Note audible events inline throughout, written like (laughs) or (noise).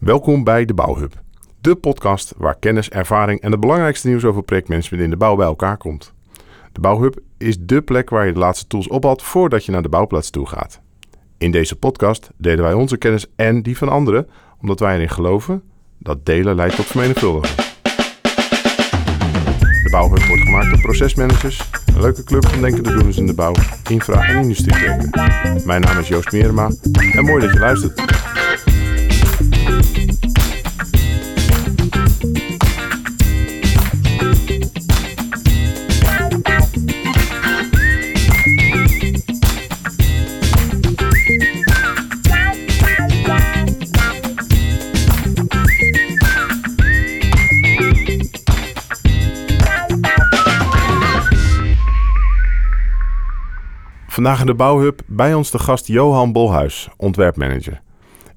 Welkom bij de Bouwhub, de podcast waar kennis, ervaring en het belangrijkste nieuws over projectmanagement in de bouw bij elkaar komt. De Bouwhub is dé plek waar je de laatste tools ophaalt voordat je naar de bouwplaats toe gaat. In deze podcast delen wij onze kennis en die van anderen, omdat wij erin geloven dat delen leidt tot vermenigvuldigen. De Bouwhub wordt gemaakt door procesmanagers, een leuke club van denkende doeners in de bouw, infra- en. Mijn naam is Joost Meerema en mooi dat je luistert. Vandaag in de Bouwhub bij ons de gast Johan Bolhuis, ontwerpmanager.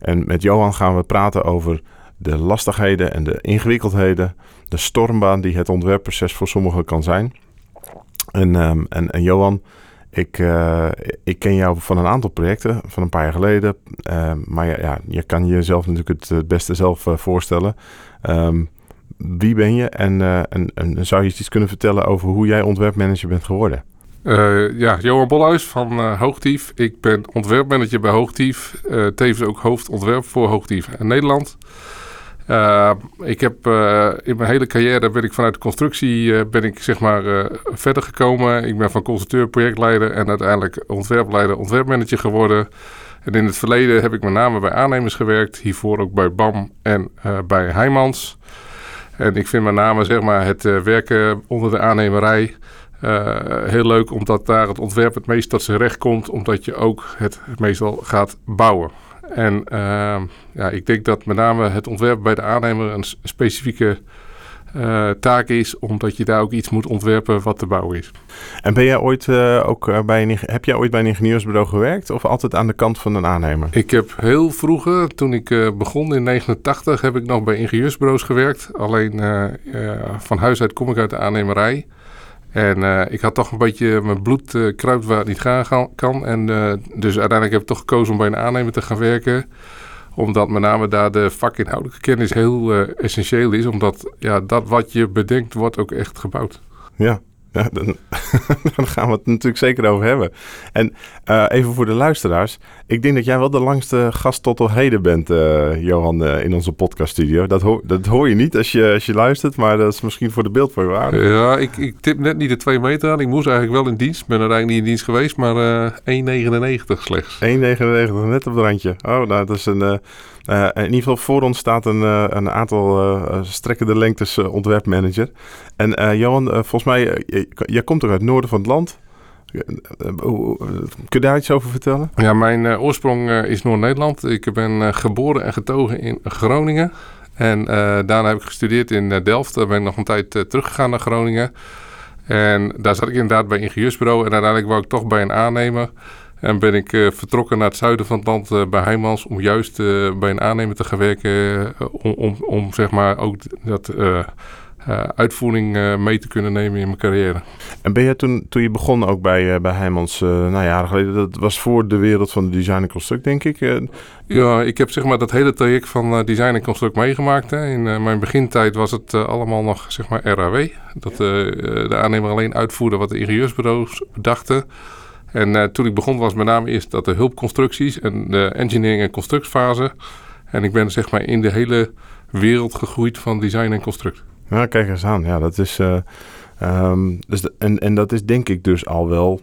En met Johan gaan we praten over de lastigheden en de ingewikkeldheden, de stormbaan die het ontwerpproces voor sommigen kan zijn. En, ehm, en, Johan, ik, eh, ik ken jou van een aantal projecten van een paar jaar geleden. Ehm, maar ja, ja, je kan jezelf natuurlijk het, het beste zelf eh, voorstellen. Ehm, wie ben je eh, en, en zou je iets kunnen vertellen over hoe jij ontwerpmanager bent geworden? Uh, ja, Johan Bolhuis van uh, Hoogtief. Ik ben ontwerpmanager bij Hoogtief. Uh, tevens ook hoofdontwerp voor Hoogtief in Nederland. ik heb in mijn hele carrière ben ik vanuit de constructie ben ik zeg maar verder gekomen. Ik ben van constructeur projectleider en uiteindelijk ontwerpleider ontwerpmanager geworden. En in het verleden heb ik met name bij aannemers gewerkt. Hiervoor ook bij BAM en bij Heijmans. En ik vind met name zeg maar het werken onder de aannemerij... Uh, heel leuk omdat daar het ontwerp het meest tot zijn recht komt, omdat je ook het meestal gaat bouwen. En uh, ja, ik denk dat met name het ontwerp bij de aannemer een specifieke uh, taak is, omdat je daar ook iets moet ontwerpen wat te bouwen is. En ben jij ooit ook bij een, heb jij ooit bij een ingenieursbureau gewerkt of altijd aan de kant van een aannemer? Ik heb heel vroeger, toen ik begon in 89, heb ik nog bij ingenieursbureaus gewerkt. Alleen van huis uit kom ik uit de aannemerij. En uh, ik had toch een beetje mijn bloed uh, kruipt waar het niet gaan kan. En uh, dus uiteindelijk heb ik toch gekozen om bij een aannemer te gaan werken. Omdat met name daar de vakinhoudelijke kennis heel essentieel is. Omdat ja, dat wat je bedenkt wordt ook echt gebouwd. Ja, ja, (laughs) dan, (laughs) dan, gaan we het natuurlijk zeker over hebben. En uh, even voor de luisteraars. Ik denk dat jij wel de langste gast tot op heden bent, uh, Johan, uh, in onze podcaststudio. Dat, ho dat hoor je niet als je, als je luistert, maar dat is misschien voor de beeldvoorwaarde. Ja, ik, ik tip net niet de twee meter aan. Ik moest eigenlijk wel in dienst. Ik ben uiteindelijk niet in dienst geweest, maar 1,99 slechts. 1,99, net op het randje. Oh, nou, dat is een... Uh, in ieder geval voor ons staat een, uh, een aantal uh, strekkende lengtes ontwerpmanager. En Johan, volgens mij, jij komt toch uit het noorden van het land? Kun je daar iets over vertellen? Ja, mijn oorsprong is Noord-Nederland. Ik ben geboren en getogen in Groningen. En daarna heb ik gestudeerd in Delft. Daar ben ik nog een tijd teruggegaan naar Groningen. En daar zat ik inderdaad bij ingenieursbureau. En uiteindelijk wou ik toch bij een aannemer. En ben ik uh, vertrokken naar het zuiden van het land uh, bij Heijmans om juist uh, bij een aannemer te gaan werken. om, om, om zeg maar ook dat uitvoering mee te kunnen nemen in mijn carrière. En ben je toen, toen je begon ook bij, bij Heijmans, nou jaren geleden, dat was voor de wereld van de design en construct, denk ik? Ja, ik heb zeg maar dat hele traject van design en construct meegemaakt. Hè. In mijn begintijd was het allemaal nog zeg maar RAW. Dat de aannemer alleen uitvoerde wat de ingenieursbureaus bedachten. En uh, toen ik begon was met name eerst dat de hulpconstructies en de engineering en constructfase. En ik ben zeg maar in de hele wereld gegroeid van design en construct. Ja, kijk eens aan. Ja, dat is, uh, dus en, en dat is denk ik dus al wel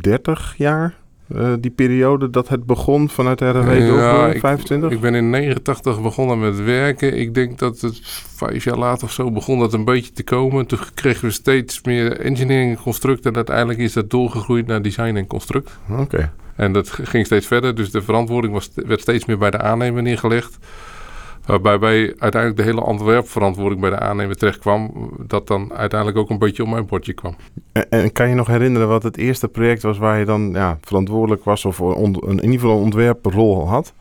30 jaar uh, die periode dat het begon vanuit RW ja, ik, 25? Ik ben in 89 begonnen met werken. Ik denk dat het vijf jaar later of zo begon dat een beetje te komen. Toen kregen we steeds meer engineering en construct. En uiteindelijk is dat doorgegroeid naar design en construct. Oké. Okay. En dat ging steeds verder. Dus de verantwoording was, werd steeds meer bij de aannemer neergelegd. Waarbij bij uiteindelijk de hele ontwerpverantwoording bij de aannemer terecht kwam. Dat dan uiteindelijk ook een beetje op mijn bordje kwam. En, kan je nog herinneren wat het eerste project was waar je dan ja, verantwoordelijk was of in ieder geval een ontwerprol had?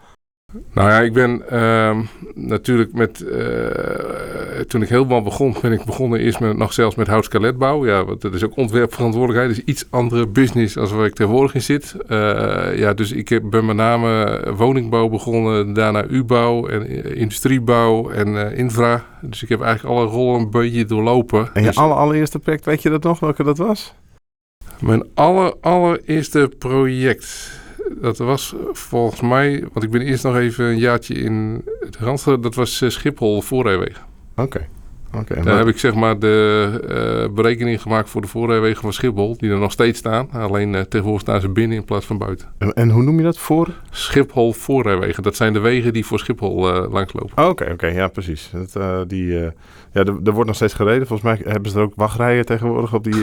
Nou ja, ik ben ehm, natuurlijk met... eh, toen ik helemaal begon, ben ik begonnen eerst met, nog zelfs met houtskeletbouw. Ja, want dat is ook ontwerpverantwoordelijkheid. Dat is iets andere business als waar ik tegenwoordig in zit. Eh, ja, dus ik heb, ben met name woningbouw begonnen. Daarna U-bouw en eh, industriebouw en infra. Dus ik heb eigenlijk alle rollen een beetje doorlopen. En je Dus aller, allereerste project, weet je dat nog, welke dat was? Mijn aller, allereerste project... Dat was volgens mij... Want ik ben eerst nog even een jaartje in het Randstad. Dat was eh, Schiphol voorrijwegen. Oké. Oké. En Daar heb ik zeg maar de eh, berekening gemaakt voor de voorrijwegen van Schiphol. Die er nog steeds staan. Alleen eh, tegenwoordig staan ze binnen in plaats van buiten. en, en hoe noem je dat voor? Schiphol voorrijwegen. Dat zijn de wegen die voor Schiphol eh, langslopen. Oh, Oké, oké, ja, precies. Dat, die, ja, er, er wordt nog steeds gereden. Volgens mij hebben ze er ook wachtrijen tegenwoordig op die, (laughs)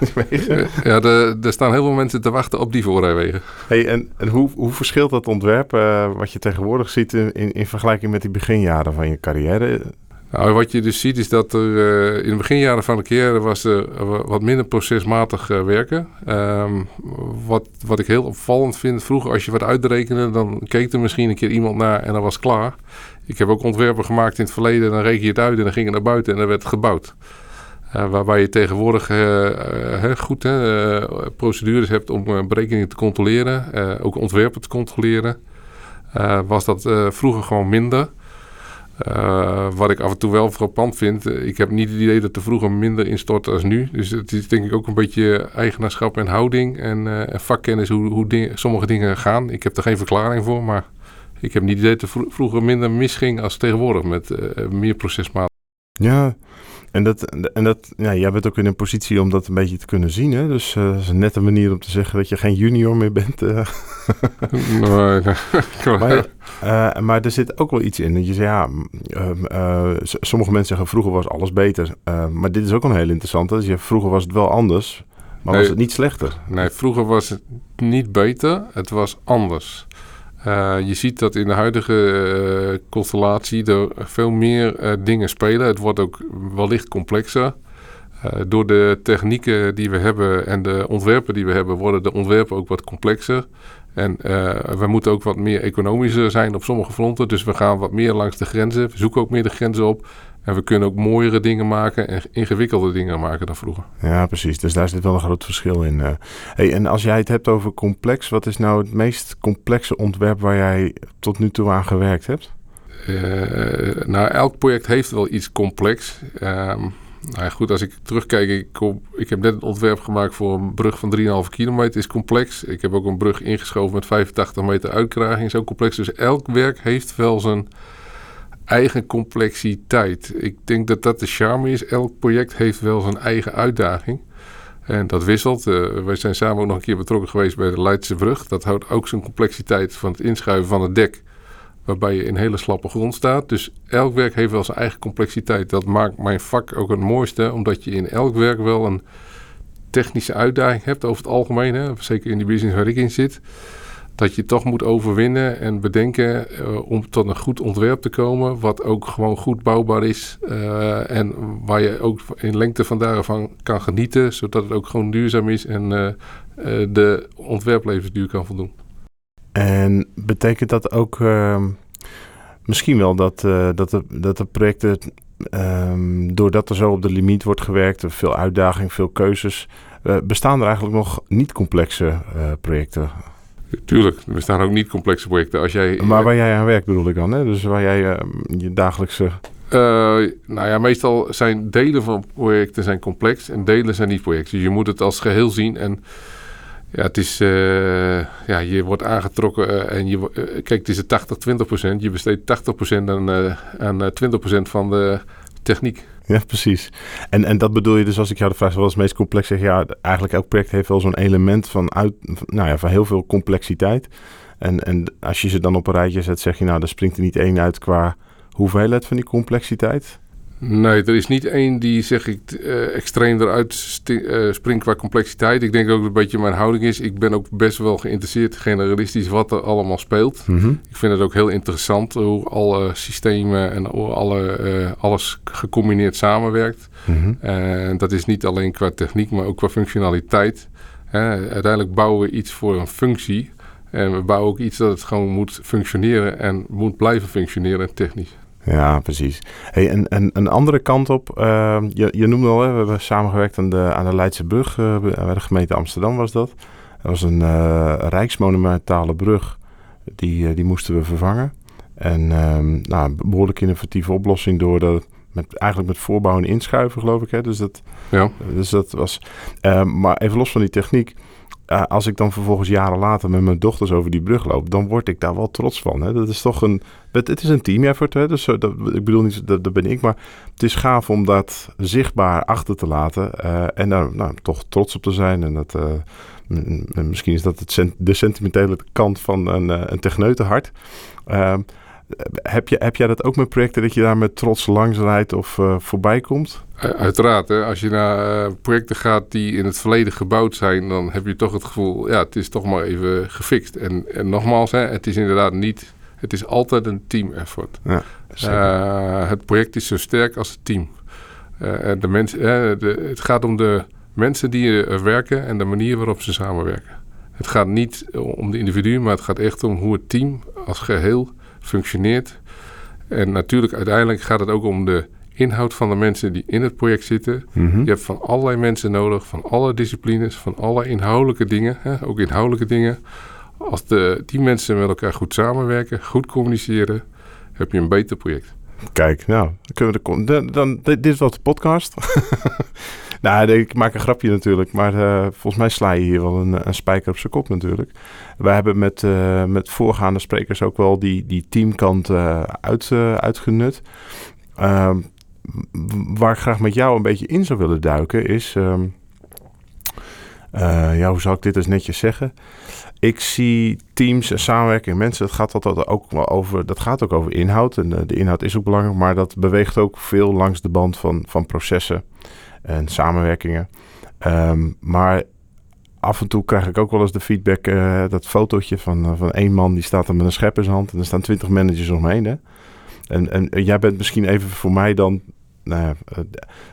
die wegen. Ja, er staan heel veel mensen te wachten op die voorrijwegen. Hey, en en hoe, hoe verschilt dat ontwerp wat je tegenwoordig ziet in, in, in vergelijking met die beginjaren van je carrière? Nou, wat je dus ziet is dat er eh, in de beginjaren van de carrière was er wa- wat minder procesmatig eh, werken. Ehm, wat, wat ik heel opvallend vind, vroeger als je wat uitrekende, dan keek er misschien een keer iemand naar en dan was klaar. Ik heb ook ontwerpen gemaakt in het verleden, dan reken je het uit en dan ging het naar buiten en dan werd het gebouwd. Eh, waarbij je tegenwoordig goed procedures hebt om berekeningen te controleren, ook ontwerpen te controleren. Was dat vroeger gewoon minder. Eh, wat ik af en toe wel frappant vind, eh, ik heb niet het idee dat er vroeger minder instortte als nu. Dus het is denk ik ook een beetje eigenaarschap en houding en, eh, en vakkennis hoe, hoe sommige dingen gaan. Ik heb er geen verklaring voor, maar ik heb niet het idee dat er vro- vroeger minder misging als tegenwoordig met meer procesmaat. Ja, en, dat, en dat, ja, jij bent ook in een positie om dat een beetje te kunnen zien. Hè? Dus eh, dat is een nette manier om te zeggen dat je geen junior meer bent. eh. (laughs) (laughs) Nee, nee. Maar, eh, maar er zit ook wel iets in. Dat je zegt, ja, ehm, eh, sommige mensen zeggen vroeger was alles beter. Eh, maar dit is ook een heel interessante. Dus je, vroeger was het wel anders, maar Nee. was het niet slechter. Nee, vroeger was het niet beter, het was anders. Eh, je ziet dat in de huidige eh, constellatie er veel meer eh, dingen spelen. Het wordt ook wellicht complexer. Door de technieken die we hebben en de ontwerpen die we hebben, worden de ontwerpen ook wat complexer. En we moeten ook wat meer economischer zijn op sommige fronten. Dus we gaan wat meer langs de grenzen. Zoeken ook meer de grenzen op. En we kunnen ook mooiere dingen maken en ingewikkelde dingen maken dan vroeger. Ja, precies. Dus daar zit wel een groot verschil in. eh. Hey, en als jij het hebt over complex, wat is nou het meest complexe ontwerp waar jij tot nu toe aan gewerkt hebt? Eh, nou, elk project heeft wel iets complex. Ehm, nou ja, goed, als ik terugkijk, ik, kom, ik heb net een ontwerp gemaakt voor een brug van 3,5 kilometer, is complex. Ik heb ook een brug ingeschoven met 85 meter uitkraging, is ook complex. Dus elk werk heeft wel zijn eigen complexiteit. Ik denk dat dat de charme is. Elk project heeft wel zijn eigen uitdaging. En dat wisselt. Eh, wij zijn samen ook nog een keer betrokken geweest bij de Leidse brug. Dat houdt ook zijn complexiteit van het inschuiven van het dek waarbij je in hele slappe grond staat. Dus elk werk heeft wel zijn eigen complexiteit. Dat maakt mijn vak ook het mooiste, omdat je in elk werk wel een technische uitdaging hebt over het algemeen. Hè? Zeker in die business waar ik in zit. Dat je toch moet overwinnen en bedenken eh, om tot een goed ontwerp te komen. Wat ook gewoon goed bouwbaar is. eh, en waar je ook in lengte van daarvan kan genieten. Zodat het ook gewoon duurzaam is en eh, de ontwerplevensduur kan voldoen. En betekent dat ook ehm, misschien wel dat, dat, de, dat de projecten, ehm, doordat er zo op de limiet wordt gewerkt, veel uitdaging, veel keuzes, bestaan er eigenlijk nog niet complexe projecten? Tuurlijk, er bestaan ook niet complexe projecten. Als jij, Maar waar jij aan werkt bedoel ik dan, hè? Dus waar jij eh, je dagelijkse... Eh, nou ja, meestal zijn delen van projecten zijn complex en delen zijn niet complex. Dus je moet het als geheel zien. En ja, het is, eh, ja, je wordt aangetrokken eh, en je, eh, kijk, het is een 80-20 procent. Je besteedt 80 procent aan, eh, aan eh, 20 procent van de techniek. Ja, precies. En, en dat bedoel je dus als ik jou de vraag wat is het meest complex? Zeg ja, eigenlijk elk project heeft wel zo'n element van, uit, van, nou ja, van heel veel complexiteit. En, en als je ze dan op een rijtje zet, zeg je, nou, er springt er niet één uit qua hoeveelheid van die complexiteit. Nee, er is niet één die, zeg ik, eh, extreem eruit eh, springt qua complexiteit. Ik denk ook dat een beetje mijn houding is. Ik ben ook best wel geïnteresseerd, generalistisch, wat er allemaal speelt. Mhm. Ik vind het ook heel interessant hoe alle systemen en alle, eh, alles gecombineerd samenwerkt. Mhm. En dat is niet alleen qua techniek, maar ook qua functionaliteit. Uiteindelijk bouwen we iets voor een functie. En we bouwen ook iets dat het gewoon moet functioneren en moet blijven functioneren technisch. Ja, precies. Hey, en, en een andere kant op, uh, je, je noemde al, hè, we hebben samengewerkt aan de, aan de Leidse brug, uh, bij de gemeente Amsterdam was dat. Dat was een uh, rijksmonumentale brug, die, die moesten we vervangen. En um, nou, een behoorlijk innovatieve oplossing door de, met, eigenlijk met voorbouw en inschuiven, geloof ik. Hè? Dus, dat, ja. dus dat was. Uh, maar even los van die techniek. Uh, als ik dan vervolgens jaren later met mijn dochters over die brug loop, dan word ik daar wel trots van. Hè? Dat is toch een. Het, is een team effort. Hè? Dus dat, ik bedoel niet, dat, ben ik. Maar het is gaaf om dat zichtbaar achter te laten. Uh, en daar nou, toch trots op te zijn. En dat. Misschien is dat het de sentimentele kant van een, een techneutenhart. Heb, je, heb jij dat ook met projecten dat je daar met trots langs rijdt of uh, voorbij komt? Uiteraard. Hè. Als je naar uh, projecten gaat die in het verleden gebouwd zijn, dan heb je toch het gevoel, ja, het is toch maar even gefixt. En, en nogmaals, hè, het is inderdaad niet, het is altijd een team effort. Ja, uh, het project is zo sterk als het team. de mensen, de, het gaat om de mensen die er werken en de manier waarop ze samenwerken. Het gaat niet om de individu, maar het gaat echt om hoe het team als geheel functioneert. En natuurlijk, uiteindelijk gaat het ook om de inhoud van de mensen die in het project zitten. Mm -hmm. Je hebt van allerlei mensen nodig, van alle disciplines, van alle inhoudelijke dingen, hè, ook inhoudelijke dingen. Als de, die mensen met elkaar goed samenwerken, goed communiceren, heb je een beter project. Kijk, nou, kunnen we de, dan, dit is wat de podcast. (laughs) nou, ik maak een grapje natuurlijk, maar uh, volgens mij sla je hier wel een, een spijker op zijn kop natuurlijk. Wij hebben met, uh, met voorgaande sprekers ook wel die, die teamkant uh, uit, uitgenut. Ehm, waar ik graag met jou een beetje in zou willen duiken is... Um, ja, hoe zou ik dit eens netjes zeggen? ik zie teams en samenwerking mensen. Het gaat altijd ook wel over. Dat gaat ook over inhoud. En de, de, inhoud is ook belangrijk. Maar dat beweegt ook veel langs de band van, van processen en samenwerkingen. Um, maar af en toe krijg ik ook wel eens de feedback. Uh, dat fotootje van, uh, van één man die staat er met een schep in zijn hand. En er staan twintig managers omheen. Hè? En, en jij bent misschien even voor mij dan nou ja,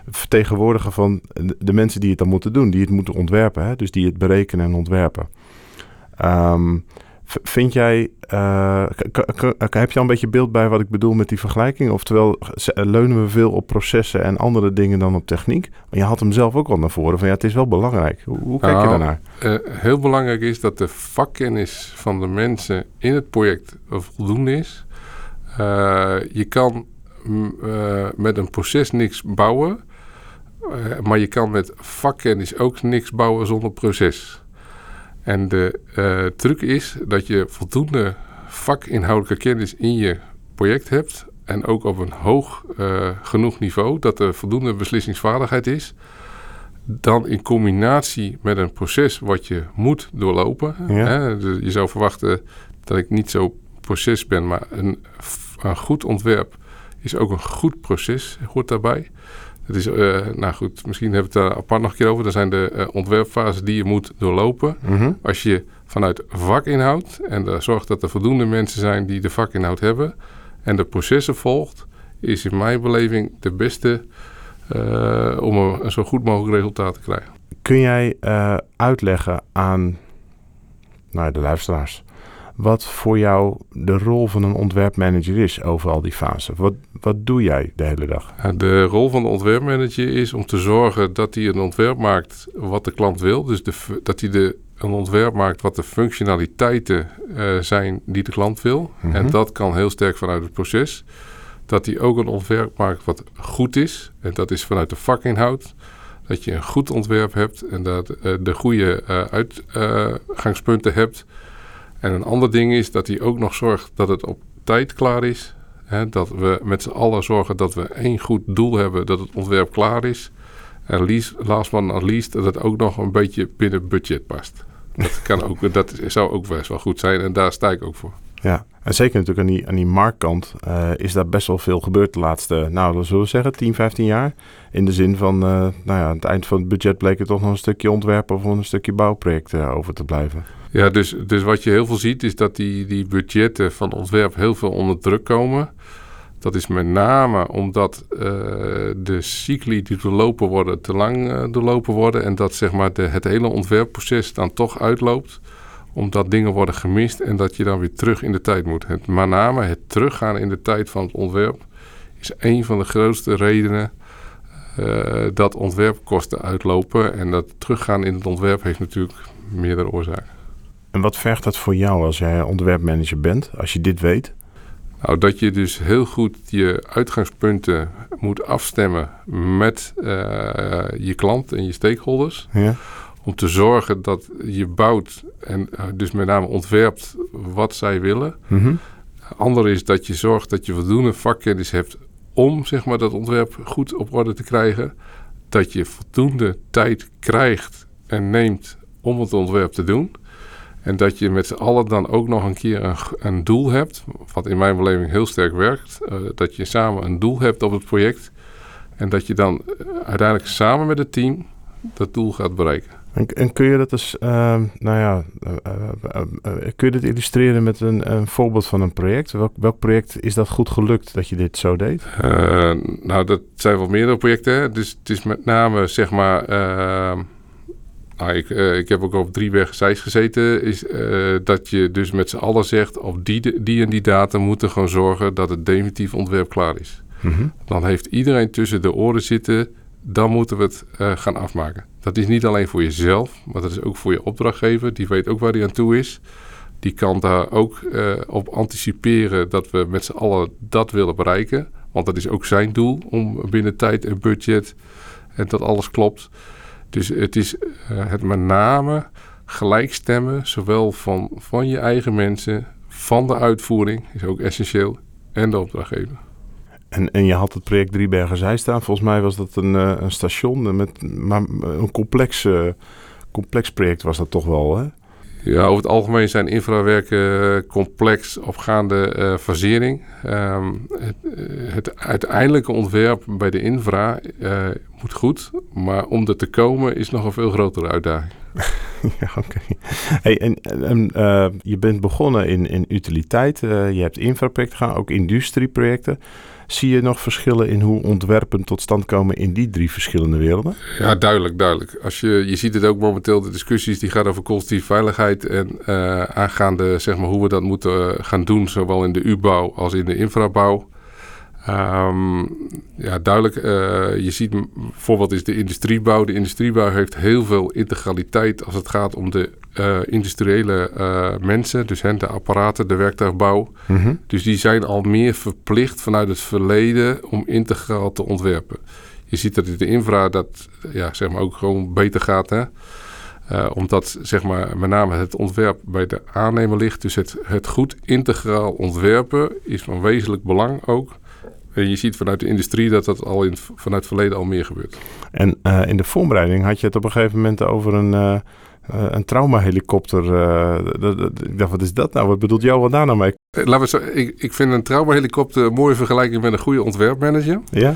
vertegenwoordiger van de mensen die het dan moeten doen. Die het moeten ontwerpen. Hè? Dus die het berekenen en ontwerpen. Um, vind jij, uh, heb je al een beetje beeld bij wat ik bedoel met die vergelijking? Oftewel, leunen we veel op processen en andere dingen dan op techniek? Maar je had hem zelf ook al naar voren van ja, het is wel belangrijk. Hoe, hoe kijk nou, je daarnaar? Uh, heel belangrijk is dat de vakkennis van de mensen in het project voldoende is. Uh, je kan met een proces niks bouwen, maar je kan met vakkennis ook niks bouwen zonder proces. En de uh, truc is dat je voldoende vakinhoudelijke kennis in je project hebt. En ook op een hoog uh, genoeg niveau, dat er voldoende beslissingsvaardigheid is. Dan in combinatie met een proces wat je moet doorlopen. Ja. Hè, dus je zou verwachten dat ik niet zo proces ben, maar een, een goed ontwerp is ook een goed proces, hoort daarbij. Het is, uh, nou goed, misschien hebben we het daar apart nog een keer over. Dat zijn de uh, ontwerpfases die je moet doorlopen. Mm -hmm. Als je vanuit vakinhoud, en zorgt dat er voldoende mensen zijn die de vakinhoud hebben, en de processen volgt, is in mijn beleving de beste uh, om een, een, zo goed mogelijk resultaat te krijgen. Kun jij uitleggen aan nou, de luisteraars wat voor jou de rol van een ontwerpmanager is over al die fasen. Wat, wat doe jij de hele dag? De rol van de ontwerpmanager is om te zorgen dat hij een ontwerp maakt wat de klant wil. Dus de, dat hij de, een ontwerp maakt wat de functionaliteiten uh, zijn die de klant wil. Mhm. En dat kan heel sterk vanuit het proces. Dat hij ook een ontwerp maakt wat goed is. En dat is vanuit de vakinhoud. Dat je een goed ontwerp hebt en dat uh, de goede uh, uitgangspunten hebt. En een ander ding is dat hij ook nog zorgt dat het op tijd klaar is. Hè, dat we met z'n allen zorgen dat we één goed doel hebben, dat het ontwerp klaar is. En last but not least, dat het ook nog een beetje binnen budget past. Dat, kan ook, dat zou ook best wel goed zijn en daar sta ik ook voor. Ja, en zeker natuurlijk aan die, aan die marktkant uh, is daar best wel veel gebeurd de laatste, nou, dat zullen we zeggen, 10, 15 jaar. In de zin van, uh, nou ja, aan het eind van het budget bleek er toch nog een stukje ontwerpen of een stukje bouwproject uh, over te blijven. Ja, dus, dus wat je heel veel ziet is dat die, die budgetten van ontwerp heel veel onder druk komen. Dat is met name omdat de cycli die doorlopen worden te lang doorlopen worden. En dat zeg maar de, het hele ontwerpproces dan toch uitloopt. Omdat dingen worden gemist en dat je dan weer terug in de tijd moet. Het, met name het teruggaan in de tijd van het ontwerp is een van de grootste redenen uh, dat ontwerpkosten uitlopen. En dat teruggaan in het ontwerp heeft natuurlijk meerdere oorzaken. En wat vergt dat voor jou als jij ontwerpmanager bent, als je dit weet? Nou, dat je dus heel goed je uitgangspunten moet afstemmen met uh, je klant en je stakeholders. Ja. Om te zorgen dat je bouwt en uh, dus met name ontwerpt wat zij willen. Mm -hmm. Ander is dat je zorgt dat je voldoende vakkennis hebt om zeg maar, dat ontwerp goed op orde te krijgen. Dat je voldoende tijd krijgt en neemt om het ontwerp te doen. En dat je met z'n allen dan ook nog een keer een, een, doel hebt, wat in mijn beleving heel sterk werkt. Uh, dat je samen een doel hebt op het project. En dat je dan uh, uiteindelijk samen met het team dat doel gaat bereiken. En, en kun je dat dus, uh, nou ja, kun je dit illustreren met een, een, voorbeeld van een project? Welk, welk project is dat goed gelukt dat je dit zo deed? nou, dat zijn wel meerdere projecten. Hè? Dus het is met name, zeg maar nou, ik, ik heb ook op Driebergen Zeist gezeten. Is dat je dus met z'n allen zegt... op die, die en die datum moeten gewoon zorgen... dat het definitief ontwerp klaar is. Mm -hmm. Dan heeft iedereen tussen de oren zitten... dan moeten we het uh, gaan afmaken. Dat is niet alleen voor jezelf... maar dat is ook voor je opdrachtgever. Die weet ook waar hij aan toe is. Die kan daar ook op anticiperen... dat we met z'n allen dat willen bereiken. Want dat is ook zijn doel... om binnen tijd en budget... en dat alles klopt... Dus het is uh, het met name gelijkstemmen, zowel van, van je eigen mensen, van de uitvoering, is ook essentieel, en de opdrachtgever. En, en je had het project Driebergen Zij staan. Volgens mij was dat een, uh, een station, met, maar een complex, uh, complex project was dat toch wel, hè? Ja, over het algemeen zijn infrawerken complex opgaande uh, fasering. Um, het, het, uiteindelijke ontwerp bij de infra moet goed, maar om er te komen is nog een veel grotere uitdaging. (laughs) ja, oké. Hey, en, uh, je bent begonnen in, in utiliteit, je hebt infraprojecten gedaan, ook industrieprojecten. Zie je nog verschillen in hoe ontwerpen tot stand komen in die drie verschillende werelden? Ja, duidelijk, duidelijk. Als je, je ziet het ook momenteel, de discussies die gaan over collectieve veiligheid en uh, aangaande zeg maar, hoe we dat moeten gaan doen, zowel in de U-bouw als in de infrabouw. Um, ja, duidelijk. Uh, je ziet bijvoorbeeld is de industriebouw. De industriebouw heeft heel veel integraliteit als het gaat om de uh, industriële uh, mensen. Dus hen, de apparaten, de werktuigbouw. Mm -hmm. Dus die zijn al meer verplicht vanuit het verleden om integraal te ontwerpen. Je ziet dat in de infra dat ja, zeg maar ook gewoon beter gaat. Hè? Omdat zeg maar, met name het ontwerp bij de aannemer ligt. Dus het, het goed integraal ontwerpen is van wezenlijk belang ook. En je ziet vanuit de industrie dat dat al in, vanuit het verleden al meer gebeurt. En uh, in de voorbereiding had je het op een gegeven moment over een, uh, uh, een traumahelikopter. ik dacht, wat is dat nou? Wat bedoelt jou wat daar nou mee? Laten we zo, ik, ik vind een traumahelikopter een mooie vergelijking met een goede ontwerpmanager. Ja?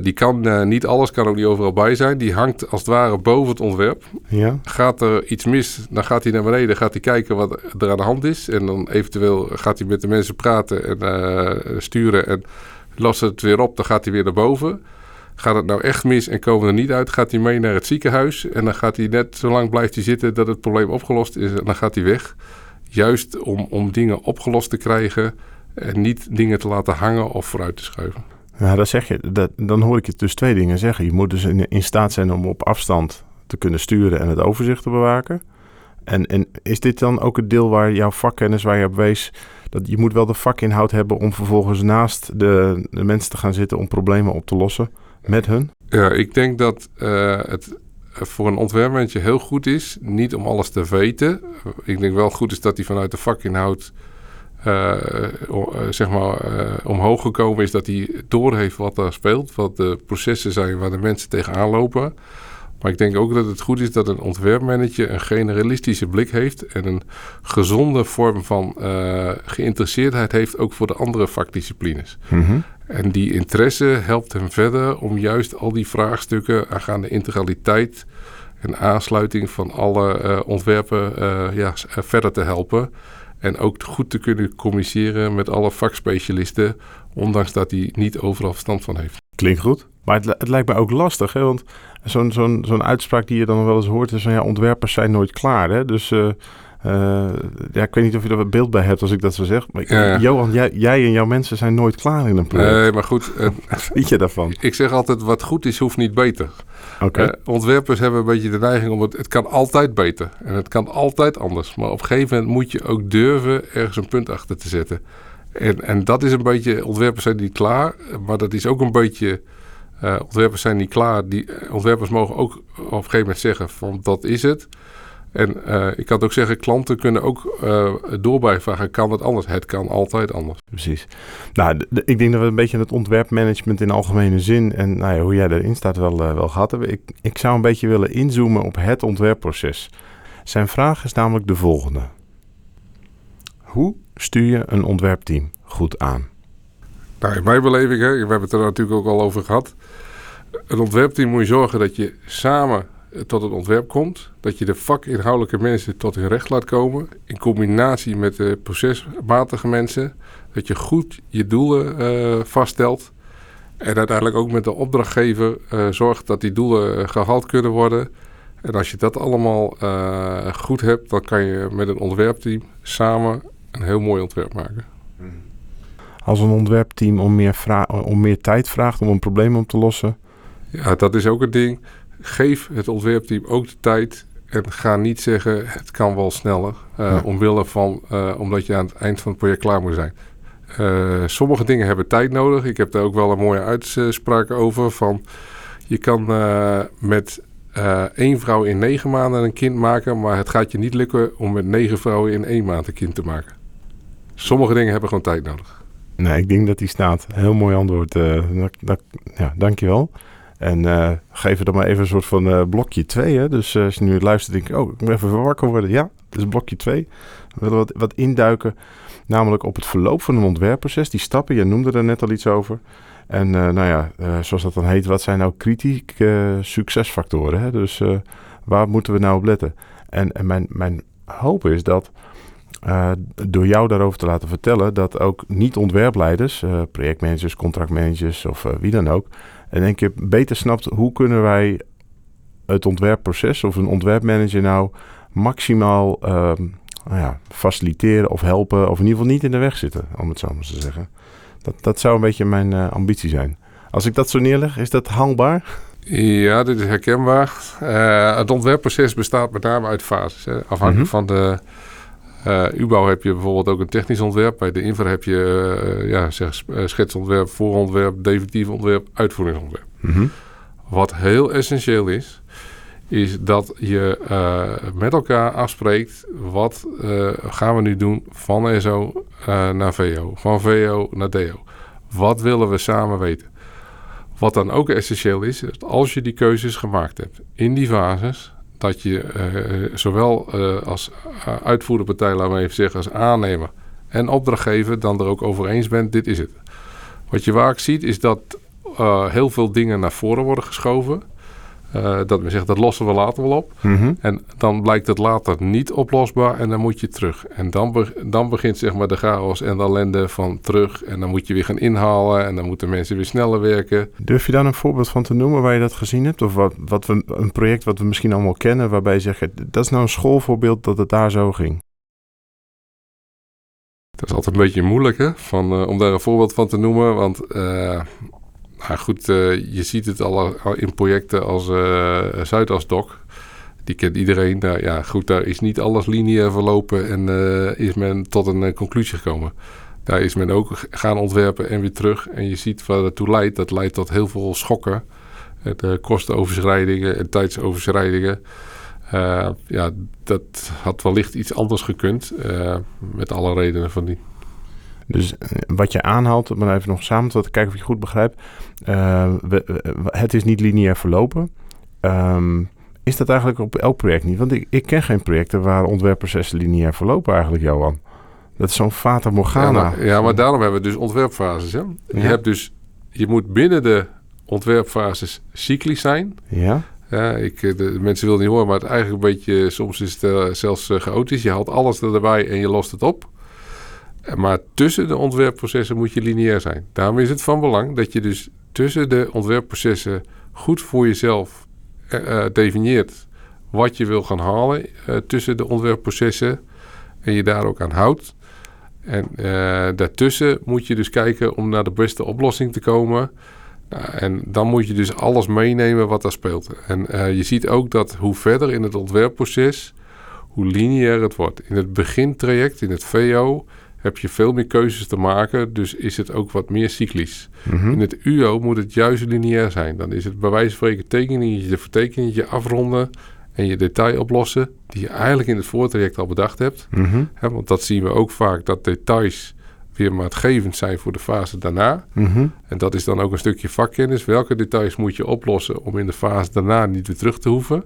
die kan niet alles, kan ook niet overal bij zijn. Die hangt als het ware boven het ontwerp. Ja. Gaat er iets mis, dan gaat hij naar beneden, gaat hij kijken wat er aan de hand is. En dan eventueel gaat hij met de mensen praten en sturen en lost het weer op, dan gaat hij weer naar boven. Gaat het nou echt mis en komen we er niet uit, gaat hij mee naar het ziekenhuis. En dan gaat hij net zo lang blijft hij zitten dat het probleem opgelost is. En dan gaat hij weg. Juist om, om dingen opgelost te krijgen en niet dingen te laten hangen of vooruit te schuiven. Nou, dat zeg je, dat, dan hoor ik je dus twee dingen zeggen. Je moet dus in, staat zijn om op afstand te kunnen sturen en het overzicht te bewaken. En, en is dit dan ook het deel waar jouw vakkennis, waar je op wees, dat je moet wel de vakinhoud hebben om vervolgens naast de, de mensen te gaan zitten om problemen op te lossen met hun? Ja, ik denk dat uh, het voor een ontwerpmanager heel goed is, niet om alles te weten. Ik denk wel goed is dat hij vanuit de vakinhoud uh, zeg maar, omhoog gekomen is, dat hij doorheeft wat er speelt, wat de processen zijn waar de mensen tegenaan lopen. Maar ik denk ook dat het goed is dat een ontwerpmanager een generalistische blik heeft en een gezonde vorm van uh, geïnteresseerdheid heeft ook voor de andere vakdisciplines. Mm -hmm. En die interesse helpt hem verder om juist al die vraagstukken aangaande integraliteit en aansluiting van alle uh, ontwerpen uh, ja, verder te helpen. En ook goed te kunnen communiceren met alle vakspecialisten, ondanks dat hij niet overal verstand van heeft. Klinkt goed. Maar het, het lijkt me ook lastig, hè? want zo'n zo'n zo'n uitspraak die je dan wel eens hoort is van ja, ontwerpers zijn nooit klaar. Hè? Dus uh, Eh, ja, ik weet niet of je er wat beeld bij hebt als ik dat zo zeg. Maar ja. Johan, jij, jij en jouw mensen zijn nooit klaar in een project. Nee, maar goed. eh, (laughs) Wat vind je daarvan? ik zeg altijd, wat goed is, hoeft niet beter. Oké. Eh, ontwerpers hebben een beetje de neiging om het... Het kan altijd beter. En het kan altijd anders. Maar op een gegeven moment moet je ook durven ergens een punt achter te zetten. En, en dat is een beetje... Ontwerpers zijn niet klaar. Maar dat is ook een beetje... eh, ontwerpers zijn niet klaar. Die, eh, ontwerpers mogen ook op een gegeven moment zeggen van dat is het. En eh, ik kan ook zeggen, klanten kunnen ook eh doorbijvragen. Kan het anders? Het kan altijd anders. Precies. Nou, ik denk dat we een beetje het ontwerpmanagement in algemene zin en nou ja, hoe jij erin staat wel, wel gehad hebben. Ik, ik zou een beetje willen inzoomen op het ontwerpproces. Zijn vraag is namelijk de volgende. Hoe stuur je een ontwerpteam goed aan? Nou, in mijn beleving, hè, we hebben het er natuurlijk ook al over gehad. Een ontwerpteam moet je zorgen dat je samen tot het ontwerp komt. Dat je de vakinhoudelijke mensen tot hun recht laat komen. In combinatie met de procesmatige mensen. Dat je goed je doelen eh, vaststelt. En uiteindelijk ook met de opdrachtgever eh, zorgt dat die doelen eh, gehaald kunnen worden. En als je dat allemaal goed hebt, dan kan je met een ontwerpteam samen een heel mooi ontwerp maken. Als een ontwerpteam om meer, om meer tijd vraagt om een probleem op te lossen. Ja, dat is ook een ding. Geef het ontwerpteam ook de tijd. En ga niet zeggen, het kan wel sneller. eh, Ja. Omwille van, eh, omdat je aan het eind van het project klaar moet zijn. Eh, sommige dingen hebben tijd nodig. Ik heb daar ook wel een mooie uitspraak over. Van, je kan met één vrouw in negen maanden een kind maken. Maar het gaat je niet lukken om met negen vrouwen in één maand een kind te maken. Sommige dingen hebben gewoon tijd nodig. Nee, ik denk dat die staat. Heel mooi antwoord. eh dat, dat, ja, dankjewel. En eh geef dan maar even een soort van eh, blokje 2. Hè? Dus als je nu luistert, denk ik, oh, ik moet even wakker worden. Ja, is blokje 2. We willen wat, wat induiken, namelijk op het verloop van een ontwerpproces. Die stappen, je noemde er net al iets over. En nou ja, zoals dat dan heet, wat zijn nou kritieke succesfactoren? Hè? Dus waar moeten we nou op letten? En, en mijn, mijn hoop is dat eh, door jou daarover te laten vertellen, dat ook niet-ontwerpleiders, eh, projectmanagers, contractmanagers of eh, wie dan ook, in één keer beter snapt hoe kunnen wij het ontwerpproces of een ontwerpmanager nou maximaal ehm, nou ja, faciliteren of helpen, of in ieder geval niet in de weg zitten, om het zo maar te zeggen. Dat, dat zou een beetje mijn ambitie zijn. Als ik dat zo neerleg, is dat haalbaar? Ja, dit is herkenbaar. Het ontwerpproces bestaat met name uit fases. Hè. Afhankelijk Mhm. van de UBouw heb je bijvoorbeeld ook een technisch ontwerp. Bij de infra heb je eh, ja, zeg, eh, schetsontwerp, voorontwerp, definitief ontwerp, uitvoeringsontwerp. Mhm. Wat heel essentieel is, is dat je eh, met elkaar afspreekt wat eh, gaan we nu doen van SO eh, naar VO, van VO naar DO. Wat willen we samen weten? Wat dan ook essentieel is, is dat als je die keuzes gemaakt hebt in die fases, dat je eh, zowel eh, als uh, uitvoerende partij, laten we even zeggen, als aannemer en opdrachtgever dan er ook over eens bent, dit is het. Wat je vaak ziet is dat uh, heel veel dingen naar voren worden geschoven. Uh, dat men zegt, dat lossen we later wel op. Mhm. En dan blijkt het later niet oplosbaar en dan moet je terug. En dan, be dan begint zeg maar de chaos en de ellende van terug. En dan moet je weer gaan inhalen en dan moeten mensen weer sneller werken. Durf je daar een voorbeeld van te noemen waar je dat gezien hebt? Of wat, wat we, een project wat we misschien allemaal kennen, waarbij je zegt, dat is nou een schoolvoorbeeld dat het daar zo ging? Dat is altijd een beetje moeilijk hè, van, uh, om daar een voorbeeld van te noemen. Want uh, nou goed, uh, je ziet het al in projecten als uh, Zuidasdok. Die kent iedereen. Nou, ja, goed, daar is niet alles lineair verlopen en uh, is men tot een conclusie gekomen. Daar is men ook gaan ontwerpen en weer terug. En je ziet waar dat toe leidt. Dat leidt tot heel veel schokken. De kostenoverschrijdingen en tijdsoverschrijdingen. Ja, dat had wellicht iets anders gekund. Met alle redenen van die. Dus wat je aanhaalt, om even nog samen te kijken of je goed begrijpt. Uh, we, het is niet lineair verlopen. Um, is dat eigenlijk op elk project niet? Want ik, ik ken geen projecten waar ontwerpprocessen lineair verlopen eigenlijk, Johan. Dat is zo'n fata morgana. Ja maar, ja, maar daarom hebben we dus ontwerpfases. Hè? Je, hebt dus, je moet binnen de ontwerpfases cyclisch zijn. Ja. Ja, ik, de, de mensen willen niet horen, maar het eigenlijk een beetje, soms is het uh, zelfs uh, chaotisch. Je haalt alles erbij en je lost het op. Maar tussen de ontwerpprocessen moet je lineair zijn. Daarom is het van belang dat je dus tussen de ontwerpprocessen goed voor jezelf uh, definieert wat je wil gaan halen tussen de ontwerpprocessen. en je daar ook aan houdt. En daartussen moet je dus kijken om naar de beste oplossing te komen. Nou, en dan moet je dus alles meenemen wat daar speelt. En je ziet ook dat hoe verder in het ontwerpproces, hoe lineair het wordt. In het begintraject, in het VO, heb je veel meer keuzes te maken. Dus is het ook wat meer cyclisch. Mhm. In het UO moet het juist lineair zijn. Dan is het bij wijze van spreken tekeningetje, de afronden en je detail oplossen, die je eigenlijk in het voortraject al bedacht hebt. Mhm. Want dat zien we ook vaak, dat details weer maatgevend zijn voor de fase daarna. Mhm. En dat is dan ook een stukje vakkennis. Welke details moet je oplossen om in de fase daarna niet weer terug te hoeven?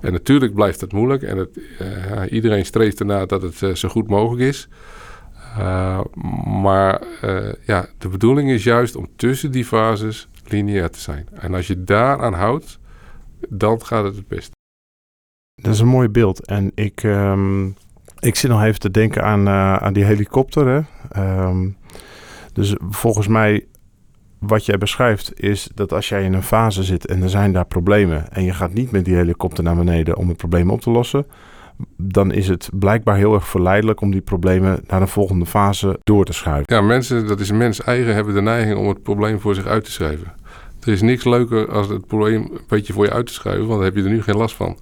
En natuurlijk blijft het moeilijk en het, uh, iedereen streeft ernaar dat het uh, zo goed mogelijk is. Uh, maar ja, de bedoeling is juist om tussen die fases lineair te zijn. En als je daaraan houdt, dan gaat het het best. Dat is een mooi beeld. En ik, um, ik zit nog even te denken aan, uh, aan die helikopter. Hè? Um, dus volgens mij, wat jij beschrijft, is dat als jij in een fase zit en er zijn daar problemen. en je gaat niet met die helikopter naar beneden om het probleem op te lossen. Dan is het blijkbaar heel erg verleidelijk om die problemen naar een volgende fase door te schuiven. Ja, mensen, dat is mens eigen, hebben de neiging om het probleem voor zich uit te schrijven. Er is niks leuker als het probleem een beetje voor je uit te schuiven, want dan heb je er nu geen last van.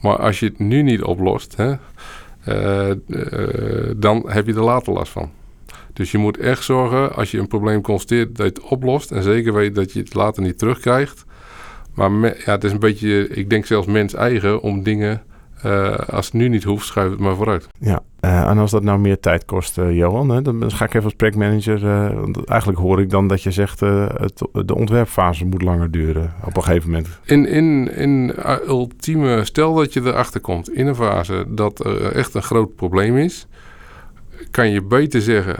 Maar als je het nu niet oplost, hè, uh, uh, dan heb je er later last van. Dus je moet echt zorgen, als je een probleem constateert, dat je het oplost. En zeker weet dat je het later niet terugkrijgt. Maar ja, het is een beetje, ik denk zelfs mens eigen om dingen, uh, als het nu niet hoeft, schuif het maar vooruit. Ja, en als dat nou meer tijd kost, Johan, hè, dan ga ik even als projectmanager. want eigenlijk hoor ik dan dat je zegt, het, de ontwerpfase moet langer duren op een gegeven moment. In, in, in ultieme, stel dat je erachter komt in een fase dat er echt een groot probleem is, kan je beter zeggen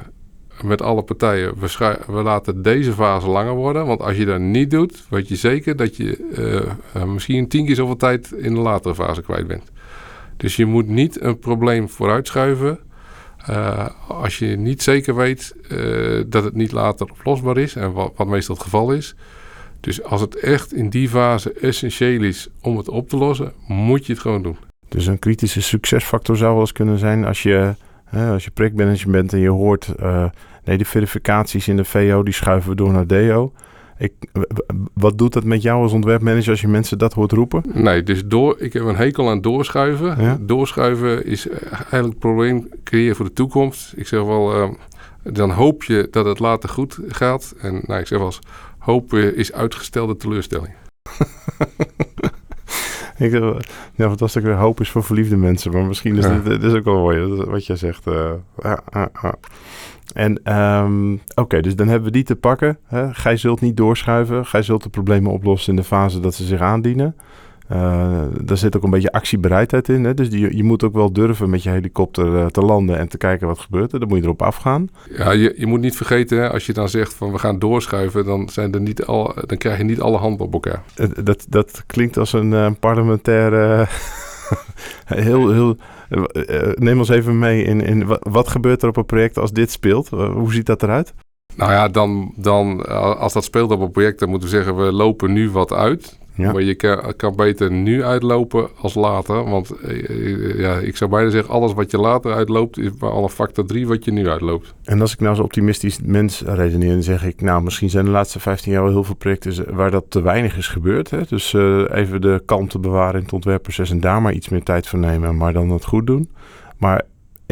met alle partijen, we, we, laten deze fase langer worden. Want als je dat niet doet, weet je zeker dat je uh, uh, misschien tien keer zoveel tijd in de latere fase kwijt bent. Dus je moet niet een probleem vooruitschuiven uh, als je niet zeker weet dat het niet later oplosbaar is. En wat, wat meestal het geval is. Dus als het echt in die fase essentieel is om het op te lossen, moet je het gewoon doen. Dus een kritische succesfactor zou wel eens kunnen zijn als je, als je projectmanager bent en je hoort... Nee, de verificaties in de VO die schuiven we door naar DO. Ik, wat doet dat met jou als ontwerpmanager als je mensen dat hoort roepen? Nee, dus door, ik heb een hekel aan doorschuiven. Ja? Doorschuiven is eigenlijk een probleem creëren voor de toekomst. Ik zeg wel, uh, dan hoop je dat het later goed gaat. En nou, ik zeg wel eens, hopen is uitgestelde teleurstelling. (laughs) ik, ja, fantastisch. Hoop is voor verliefde mensen. Maar misschien is Ja. dit, dit is ook wel mooi wat jij zegt. eh. ah, ah, ah. En ehm, oké, dus dan hebben we die te pakken. Hè? Gij zult niet doorschuiven. Gij zult de problemen oplossen in de fase dat ze zich aandienen. Uh, daar zit ook een beetje actiebereidheid in. Hè? Dus die, je moet ook wel durven met je helikopter uh, te landen en te kijken wat gebeurt er. Dan moet je erop afgaan. Ja, je, je moet niet vergeten, hè, als je dan zegt van we gaan doorschuiven, dan, zijn er niet al, dan krijg je niet alle handen op elkaar. Uh, dat, dat klinkt als een parlementaire. (laughs) (laughs) heel, heel, uh, neem ons even mee in, in wat gebeurt er op een project als dit speelt? hoe ziet dat eruit? Nou ja, dan, dan als dat speelt op een project, dan moeten we zeggen we lopen nu wat uit. Ja. Maar je kan, kan, beter nu uitlopen als later. Want ja, ik zou bijna zeggen, alles wat je later uitloopt, is maar al een factor 3 wat je nu uitloopt. En als ik nou zo optimistisch mens redeneer, dan zeg ik, nou, misschien zijn de laatste 15 jaar wel heel veel projecten waar dat te weinig is gebeurd. Hè? Dus uh, even de kalmte bewaren in het ontwerpproces en daar maar iets meer tijd voor nemen, maar dan het goed doen. Maar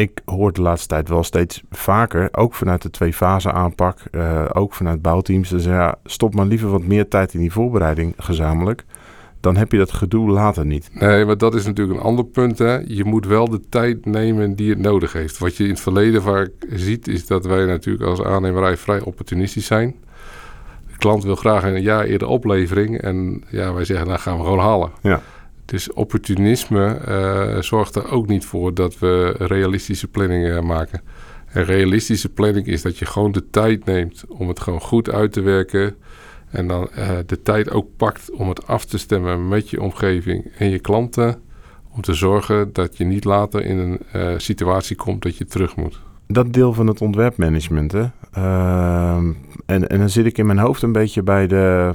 ik hoor de laatste tijd wel steeds vaker, ook vanuit de twee-fase aanpak, uh, ook vanuit bouwteams, dus ja, stop maar liever wat meer tijd in die voorbereiding gezamenlijk. Dan heb je dat gedoe later niet. Nee, maar dat is natuurlijk een ander punt. Hè. Je moet wel de tijd nemen die het nodig heeft. Wat je in het verleden vaak ziet, is dat wij natuurlijk als aannemerij vrij opportunistisch zijn. De klant wil graag een jaar eerder oplevering. En ja, wij zeggen, nou gaan we gewoon halen. Ja. Dus opportunisme uh, zorgt er ook niet voor dat we realistische planningen maken. En realistische planning is dat je gewoon de tijd neemt om het gewoon goed uit te werken. En dan uh, de tijd ook pakt om het af te stemmen met je omgeving en je klanten. Om te zorgen dat je niet later in een uh, situatie komt dat je terug moet. Dat deel van het ontwerpmanagement. Hè? Uh, en, en dan zit ik in mijn hoofd een beetje bij de,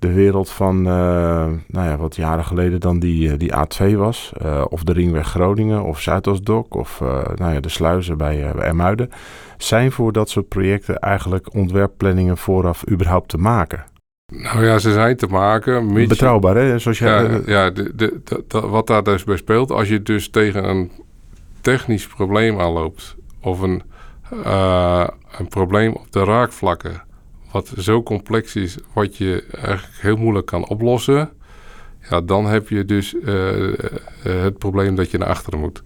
de wereld van, nou ja, wat jaren geleden dan die, die A2 was. of de Ringweg Groningen of Zuidoostdok of nou ja, de sluizen bij, bij Ermuiden. Zijn voor dat soort projecten eigenlijk ontwerpplanningen vooraf überhaupt te maken? Nou ja, ze zijn te maken. Betrouwbaar, hè? Zoals je, ja, ja de, de, de, wat daar dus bij speelt, als je dus tegen een technisch probleem aanloopt, of een, een probleem op de raakvlakken, wat zo complex is, wat je eigenlijk heel moeilijk kan oplossen, ja, dan heb je dus uh, het probleem dat je naar achteren moet.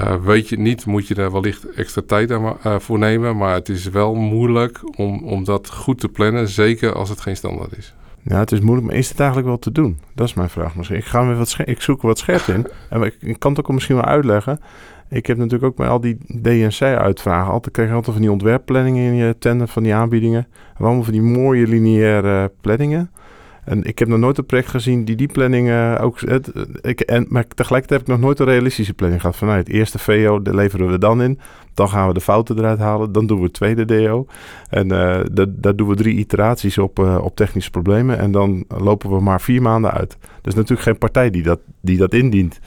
Uh, weet je niet, moet je daar wellicht extra tijd aan, uh, voor nemen. Maar het is wel moeilijk om, om dat goed te plannen. Zeker als het geen standaard is. Ja, het is moeilijk, maar is het eigenlijk wel te doen? Dat is mijn vraag misschien. Ik, ga weer wat ik zoek wat scherp in. en ik, ik, kan het ook misschien wel uitleggen. Ik heb natuurlijk ook bij al die DNC-uitvragen... altijd krijg je altijd van die ontwerpplanningen in je tender van die aanbiedingen. Allemaal van die mooie lineaire planningen. En ik heb nog nooit een project gezien die die planning uh, ook... Het, ik, en, maar tegelijkertijd heb ik nog nooit een realistische planning gehad. Van nou, het eerste VO leveren we dan in. Dan gaan we de fouten eruit halen. Dan doen we het tweede DO. En uh, daar doen we drie iteraties op, uh, op technische problemen. En dan lopen we maar vier maanden uit. Is natuurlijk geen partij die dat, die dat indient.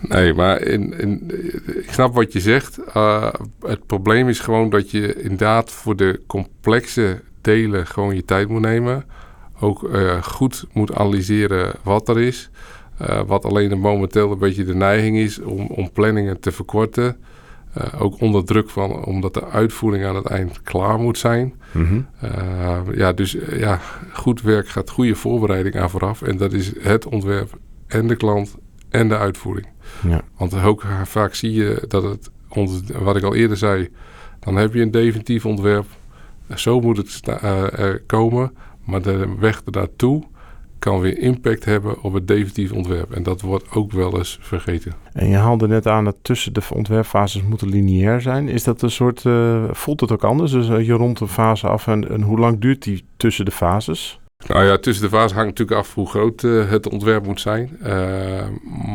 Nee, maar in, in, ik snap wat je zegt. Uh, het probleem is gewoon dat je inderdaad voor de complexe delen gewoon je tijd moet nemen ook uh, goed moet analyseren wat er is. Uh, wat alleen momenteel een beetje de neiging is om, om planningen te verkorten. Uh, ook onder druk van, omdat de uitvoering aan het eind klaar moet zijn. Mm -hmm. ja, dus ja, goed werk gaat goede voorbereiding aan vooraf. En dat is het ontwerp en de klant en de uitvoering. Ja. Want ook vaak zie je dat het, wat ik al eerder zei, dan heb je een definitief ontwerp. Zo moet het komen. Maar de weg ernaartoe kan weer impact hebben op het definitief ontwerp. En dat wordt ook wel eens vergeten. En je haalde net aan dat tussen de ontwerpfases moeten lineair zijn. Is dat een soort, uh, voelt het ook anders? Dus uh, je rond een fase af en, en, hoe lang duurt die tussen de fases? Nou ja, tussen de fases hangt natuurlijk af hoe groot uh, het ontwerp moet zijn.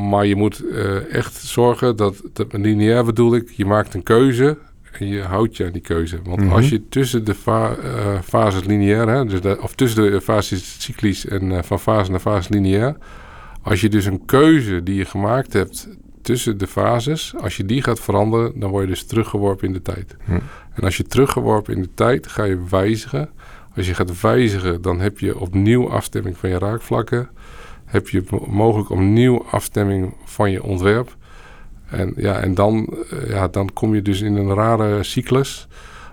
maar je moet echt zorgen dat, dat lineair bedoel ik, je maakt een keuze en je houdt je aan die keuze. Want mm -hmm. als je tussen de fa fases lineair, hè, dus de, of tussen de fases cyclisch en van fase naar fase lineair, als je dus een keuze die je gemaakt hebt tussen de fases, als je die gaat veranderen, dan word je dus teruggeworpen in de tijd. Mm. En als je teruggeworpen in de tijd, ga je wijzigen. Als je gaat wijzigen, dan heb je opnieuw afstemming van je raakvlakken. Heb je mogelijk opnieuw afstemming van je ontwerp. En, ja, en dan, eh, ja, dan kom je dus in een rare cyclus.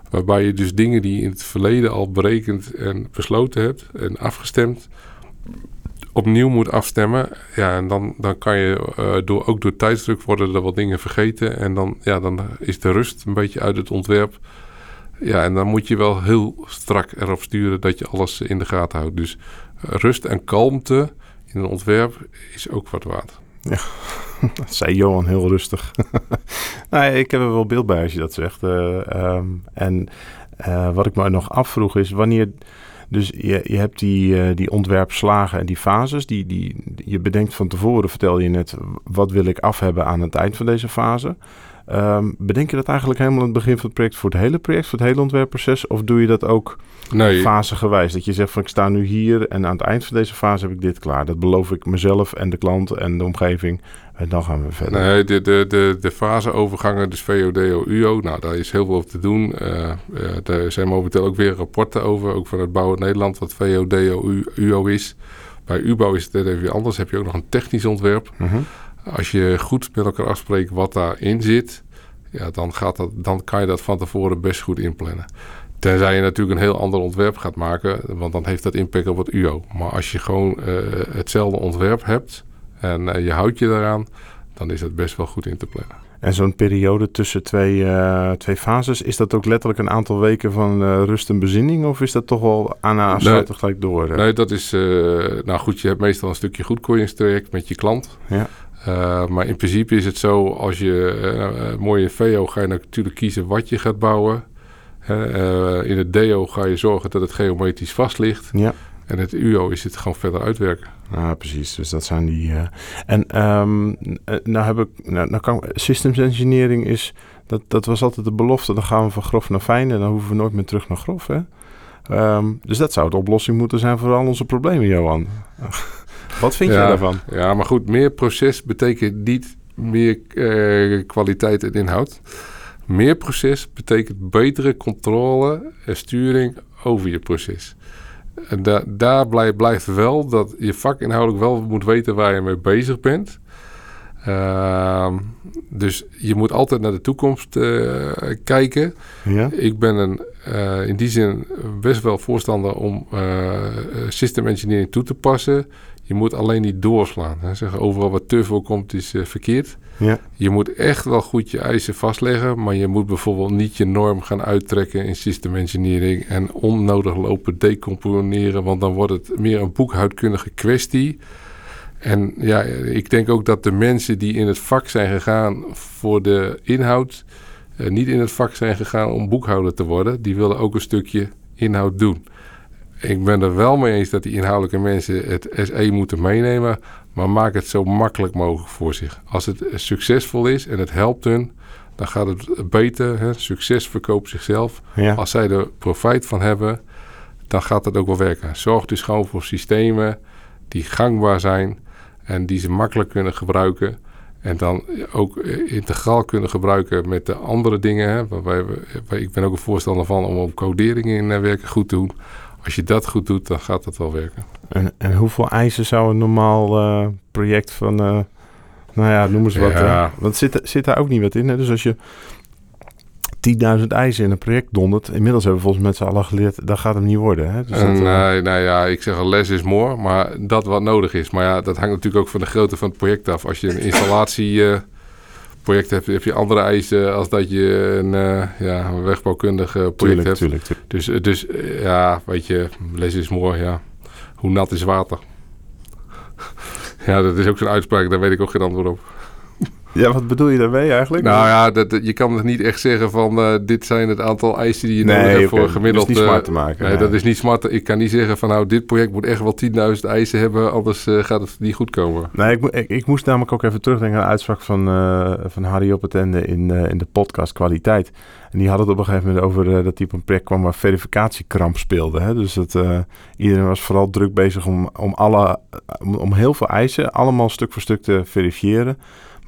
Waarbij je dus dingen die je in het verleden al berekend en besloten hebt en afgestemd, opnieuw moet afstemmen. Ja, en dan, dan kan je uh, door, ook door tijdsdruk worden er wat dingen vergeten. En dan, ja, dan is de rust een beetje uit het ontwerp. Ja, en dan moet je wel heel strak erop sturen dat je alles in de gaten houdt. Dus rust en kalmte in een ontwerp is ook wat waard. Ja, (laughs) dat zei Johan heel rustig. (laughs) nou, ik heb er wel beeld bij als je dat zegt. Uh, um, en uh, wat ik me nog afvroeg is wanneer. Dus je, je hebt die, uh, die ontwerpslagen en die fases. Die, die, je bedenkt van tevoren, vertel je net, wat wil ik af hebben aan het eind van deze fase. Um, bedenk je dat eigenlijk helemaal aan het begin van het project voor het hele project, voor het hele ontwerpproces? Of doe je dat ook nee. fasegewijs? Dat je zegt van ik sta nu hier en aan het eind van deze fase heb ik dit klaar. Dat beloof ik mezelf en de klant en de omgeving. En dan gaan we verder. Nee, de, de, de, de faseovergangen, dus VODO, UO, nou daar is heel veel over te doen. Uh, er zijn momenteel ook weer rapporten over, ook van het Bouwen Nederland, wat VODO, UO is. Bij UBO is het net even anders. Heb je ook nog een technisch ontwerp. Uh -huh. Als je goed met elkaar afspreekt wat daarin zit, ja, dan, gaat dat, dan kan je dat van tevoren best goed inplannen. Tenzij je natuurlijk een heel ander ontwerp gaat maken, want dan heeft dat impact op het UO. Maar als je gewoon uh, hetzelfde ontwerp hebt en uh, je houdt je daaraan, dan is het best wel goed in te plannen. En zo'n periode tussen twee, uh, twee fases, is dat ook letterlijk een aantal weken van rust en bezinning? Of is dat toch wel aan afsluiten nee, gelijk door? Nee, dat is, nou goed, je hebt meestal een stukje goedkeuringstraject met je klant. Ja. Uh, maar in principe is het zo, als je uh, mooi in VO ga je natuurlijk kiezen wat je gaat bouwen. Uh, in het DO ga je zorgen dat het geometrisch vast ligt. Ja. En het UO is het gewoon verder uitwerken. Ah, precies. Dus dat zijn die. En um, nou heb ik. Nou, nou kan, systems engineering is. Dat, dat was altijd de belofte. Dan gaan we van grof naar fijn en dan hoeven we nooit meer terug naar grof. Hè? Ehm, dus dat zou de oplossing moeten zijn voor al onze problemen, Johan. Wat vind ja, jij daarvan? Ja, maar goed, meer proces betekent niet meer uh, kwaliteit en inhoud. Meer proces betekent betere controle en sturing over je proces. En da daar blijft, blijft wel dat je vakinhoudelijk wel moet weten waar je mee bezig bent. Uh, dus je moet altijd naar de toekomst uh, kijken. Ja? Ik ben een, uh, in die zin best wel voorstander om system engineering toe te passen. Je moet alleen niet doorslaan. Hè. Zeggen overal wat turvo komt is verkeerd. Ja. Je moet echt wel goed je eisen vastleggen, maar je moet bijvoorbeeld niet je norm gaan uittrekken in system engineering en onnodig lopen decomponeren, want dan wordt het meer een boekhoudkundige kwestie. En ja, ik denk ook dat de mensen die in het vak zijn gegaan voor de inhoud, eh, niet in het vak zijn gegaan om boekhouder te worden. Die willen ook een stukje inhoud doen. Ik ben er wel mee eens dat die inhoudelijke mensen het SE moeten meenemen, maar maak het zo makkelijk mogelijk voor zich. Als het succesvol is en het helpt hun, dan gaat het beter. Hè? Succes verkoopt zichzelf. Ja. Als zij er profijt van hebben, dan gaat het ook wel werken. Zorg dus gewoon voor systemen die gangbaar zijn en die ze makkelijk kunnen gebruiken. En dan ook integraal kunnen gebruiken met de andere dingen. Hè? Waarbij we, ik ben ook een voorstander van om op codering in werken goed te doen. Als je dat goed doet, dan gaat dat wel werken. En, en hoeveel eisen zou een normaal uh, project van, uh, nou ja, noem eens wat. Ja. Want zit, zit daar ook niet wat in. Hè? Dus als je 10.000 eisen in een project dondert. Inmiddels hebben we volgens mij met z'n allen geleerd, dat gaat hem niet worden. Hè? Dus dat, nee, nou ja, ik zeg al less is more, maar dat wat nodig is. Maar ja, dat hangt natuurlijk ook van de grootte van het project af. Als je een (laughs) installatie project hebt, heb je andere eisen als dat je een, uh, ja, wegbouwkundig project tuurlijk, hebt. Tuurlijk, tuurlijk. Dus, dus ja, weet je, les is mooi, ja. Hoe nat is water? (laughs) ja, dat is ook zo'n uitspraak, daar weet ik ook geen antwoord op. Ja, wat bedoel je daarmee eigenlijk? Nou ja, dat, dat, je kan het niet echt zeggen van uh, dit zijn het aantal eisen die je nee, nodig hebt okay. voor gemiddeld. Dat is niet smart te maken. Nee, nee, dat is niet smart. Ik kan niet zeggen van nou, dit project moet echt wel 10.000 eisen hebben, anders uh, gaat het niet goed komen. Nee, ik, ik, ik, moest namelijk ook even terugdenken aan de uitspraak van, uh, van Harry Oppetende in, in de podcast Kwaliteit. En die had het op een gegeven moment over dat hij op een project kwam waar verificatiekramp speelde. Hè? Dus dat iedereen was vooral druk bezig om, om, alle, om, om heel veel eisen allemaal stuk voor stuk te verifiëren.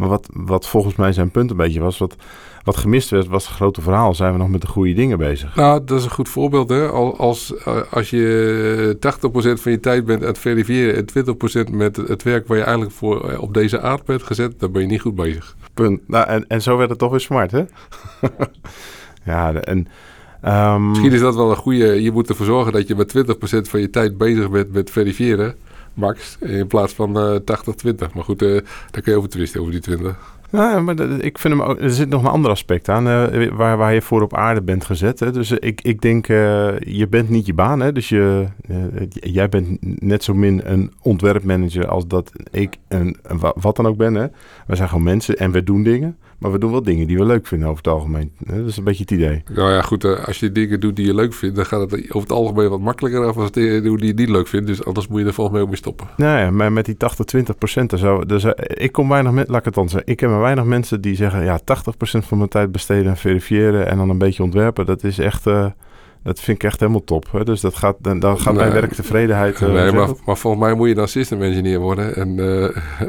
Maar wat, wat volgens mij zijn punt een beetje was, wat, wat gemist werd, was het grote verhaal. Zijn we nog met de goede dingen bezig? Nou, dat is een goed voorbeeld. Hè? Als, als je 80% van je tijd bent aan het verifiëren en 20% met het werk waar je eigenlijk voor op deze aard bent gezet, dan ben je niet goed bezig. Punt. Nou, en, en zo werd het toch weer smart, hè? (laughs) ja, en... Um... Misschien is dat wel een goede. Je moet ervoor zorgen dat je met 20% van je tijd bezig bent met verifiëren max. In plaats van uh, 80, 20. Maar goed, uh, daar kun je over twisten, over die 20. Nou, maar ik vind hem ook, er zit nog een ander aspect aan uh, waar, waar je voor op aarde bent gezet. Hè. Dus ik, ik denk, je bent niet je baan. Hè. Dus je, jij bent net zo min een ontwerpmanager als dat ik een, wat dan ook ben. Hè. We zijn gewoon mensen en we doen dingen. Maar we doen wel dingen die we leuk vinden over het algemeen. Dat is een beetje het idee. Nou ja, goed. als je dingen doet die je leuk vindt, dan gaat het over het algemeen wat makkelijker af als dingen die je niet leuk vindt. Dus anders moet je er volgens mij ook mee stoppen. Nou ja, maar met die 80-20 procent. Dus, ik kom weinig met, laat ik het dan zeggen. Ik heb maar weinig mensen die zeggen, ja, 80% van mijn tijd besteden aan verifiëren en dan een beetje ontwerpen. Dat is echt, uh, dat vind ik echt helemaal top. Hè? Dus dat gaat, dan, dan gaat nee, mijn werktevredenheid... Uh, nee, maar, maar, volgens mij moet je dan system engineer worden en uh,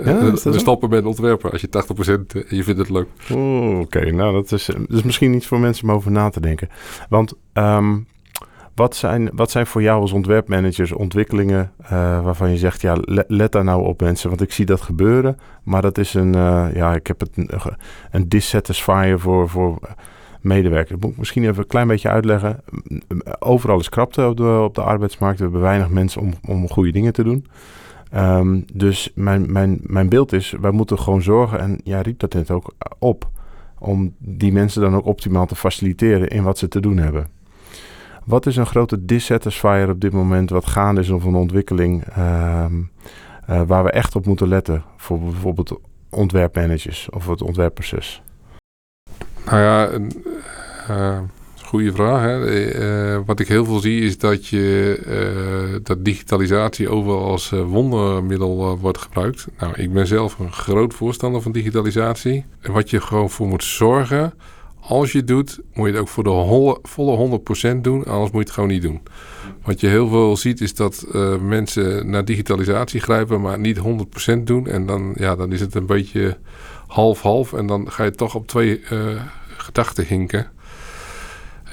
ja, we (laughs) stoppen met ontwerpen als je 80% en je vindt het leuk. Oké, okay. nou dat is, dat is misschien iets voor mensen om over na te denken. Want... Um, wat zijn, wat zijn voor jou als ontwerpmanagers ontwikkelingen uh, waarvan je zegt, ja, let, let, daar nou op mensen, want ik zie dat gebeuren, maar dat is een, ja, ik heb het een, een dissatisfier voor, voor medewerkers. Dat moet ik misschien even een klein beetje uitleggen. Overal is krapte op de, op de arbeidsmarkt, we hebben weinig mensen om, om goede dingen te doen. Um, dus mijn, mijn, mijn beeld is, wij moeten gewoon zorgen, en ja, riep dat net ook op, om die mensen dan ook optimaal te faciliteren in wat ze te doen hebben. Wat is een grote dissatisfier op dit moment wat gaande is of een ontwikkeling uh, uh, waar we echt op moeten letten voor bijvoorbeeld ontwerpmanagers of het ontwerpproces? Nou ja, uh, goede vraag. Hè? wat ik heel veel zie is dat, je, dat digitalisatie overal als wondermiddel wordt gebruikt. Nou, ik ben zelf een groot voorstander van digitalisatie. En wat je gewoon voor moet zorgen als je het doet, moet je het ook voor de volle 100% doen. Anders moet je het gewoon niet doen. Wat je heel veel ziet is dat mensen naar digitalisatie grijpen, maar niet 100% doen. En dan, ja, dan is het een beetje half-half. En dan ga je toch op twee uh, gedachten hinken.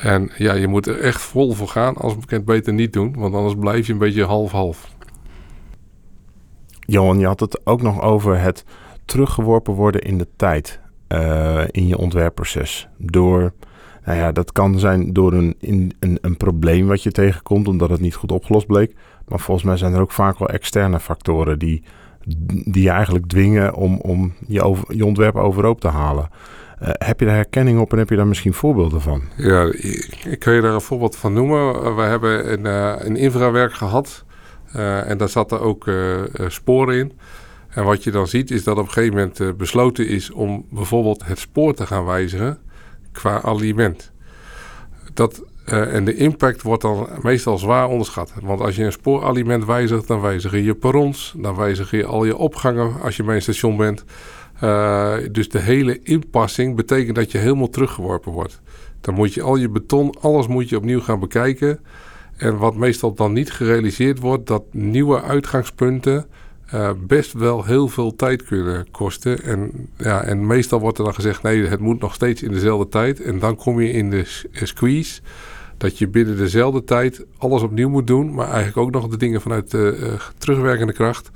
En ja, je moet er echt vol voor gaan. Als bekend beter niet doen, want anders blijf je een beetje half-half. Johan, je had het ook nog over het teruggeworpen worden in de tijd uh, in je ontwerpproces. Door, nou ja, dat kan zijn door een, in, een, een probleem wat je tegenkomt, omdat het niet goed opgelost bleek. Maar volgens mij zijn er ook vaak wel externe factoren die, die je eigenlijk dwingen om, om je, ontwerp overhoop te halen. Uh, heb je daar herkenning op en heb je daar misschien voorbeelden van? Ja, ik, kan je daar een voorbeeld van noemen. We hebben een, uh, een infrawerk gehad en daar zaten ook sporen in. En wat je dan ziet is dat op een gegeven moment besloten is om bijvoorbeeld het spoor te gaan wijzigen qua aliment. Dat, uh, en de impact wordt dan meestal zwaar onderschat. Want als je een spooraliment wijzigt, dan wijzig je je perrons, dan wijzig je al je opgangen als je bij een station bent. Uh, dus de hele inpassing betekent dat je helemaal teruggeworpen wordt. Dan moet je al je beton, alles moet je opnieuw gaan bekijken. En wat meestal dan niet gerealiseerd wordt, dat nieuwe uitgangspunten uh, best wel heel veel tijd kunnen kosten. En, ja, en meestal wordt er dan gezegd: nee, het moet nog steeds in dezelfde tijd. En dan kom je in de eh, squeeze. Dat je binnen dezelfde tijd alles opnieuw moet doen. Maar eigenlijk ook nog de dingen vanuit de uh, terugwerkende kracht.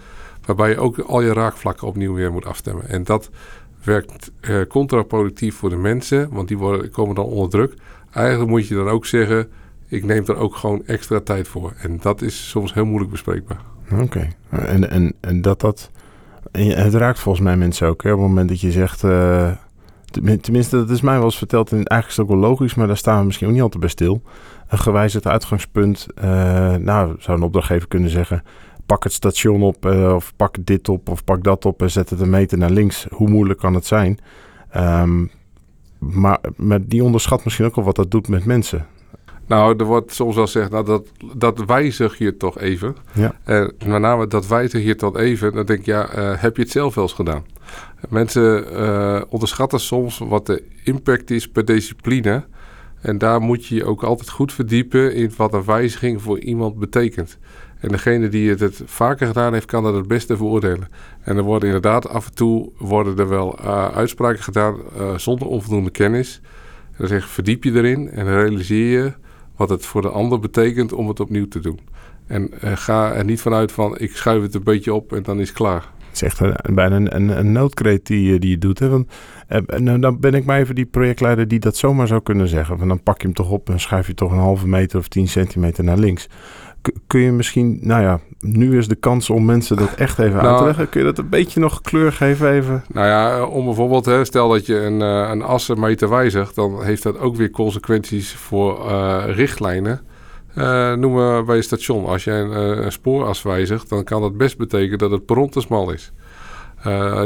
Waarbij je ook al je raakvlakken opnieuw weer moet afstemmen. En dat werkt uh, contraproductief voor de mensen. Want die worden, komen dan onder druk. Eigenlijk moet je dan ook zeggen: ik neem er ook gewoon extra tijd voor. En dat is soms heel moeilijk bespreekbaar. Oké. En, en, en dat dat... Het raakt volgens mij mensen ook. Hè? Op het moment dat je zegt... tenminste, dat is mij wel eens verteld. En eigenlijk is het ook wel logisch. Maar daar staan we misschien ook niet altijd bij stil. Een gewijzigd uitgangspunt. Uh, nou, zou een opdrachtgever kunnen zeggen... Pak het station op. Uh, of pak dit op. Of pak dat op. En zet het een meter naar links. Hoe moeilijk kan het zijn? Um, maar, maar die onderschat misschien ook al wat dat doet met mensen. Nou, er wordt soms wel gezegd, nou, dat, dat wijzig je toch even. Ja. En met name dat wijzig je tot even, dan denk ik, ja, uh, heb je het zelf wel eens gedaan? Mensen uh, onderschatten soms wat de impact is per discipline. En daar moet je je ook altijd goed verdiepen in wat een wijziging voor iemand betekent. En degene die het, het vaker gedaan heeft, kan dat het beste veroordelen. En er worden inderdaad af en toe worden er wel uh, uitspraken gedaan zonder onvoldoende kennis. En dan zeg verdiep je erin en realiseer je wat het voor de ander betekent om het opnieuw te doen. En uh, ga er niet vanuit van ik schuif het een beetje op en dan is het klaar. Het is echt een, bijna een, een, noodkreet die, die je doet. Hè? Want, uh, nou, dan ben ik maar even die projectleider die dat zomaar zou kunnen zeggen. Van dan pak je hem toch op en schuif je toch een halve meter of tien centimeter naar links kun je misschien, nou ja, nu is de kans om mensen dat echt even nou, uit te leggen. Kun je dat een beetje nog kleur geven even? Nou ja, om bijvoorbeeld, hè, stel dat je een, uh, een assenmeter wijzigt, dan heeft dat ook weer consequenties voor uh, richtlijnen. Uh, noem maar bij je station. Als je een, een, spooras wijzigt, dan kan dat best betekenen dat het perron te smal is.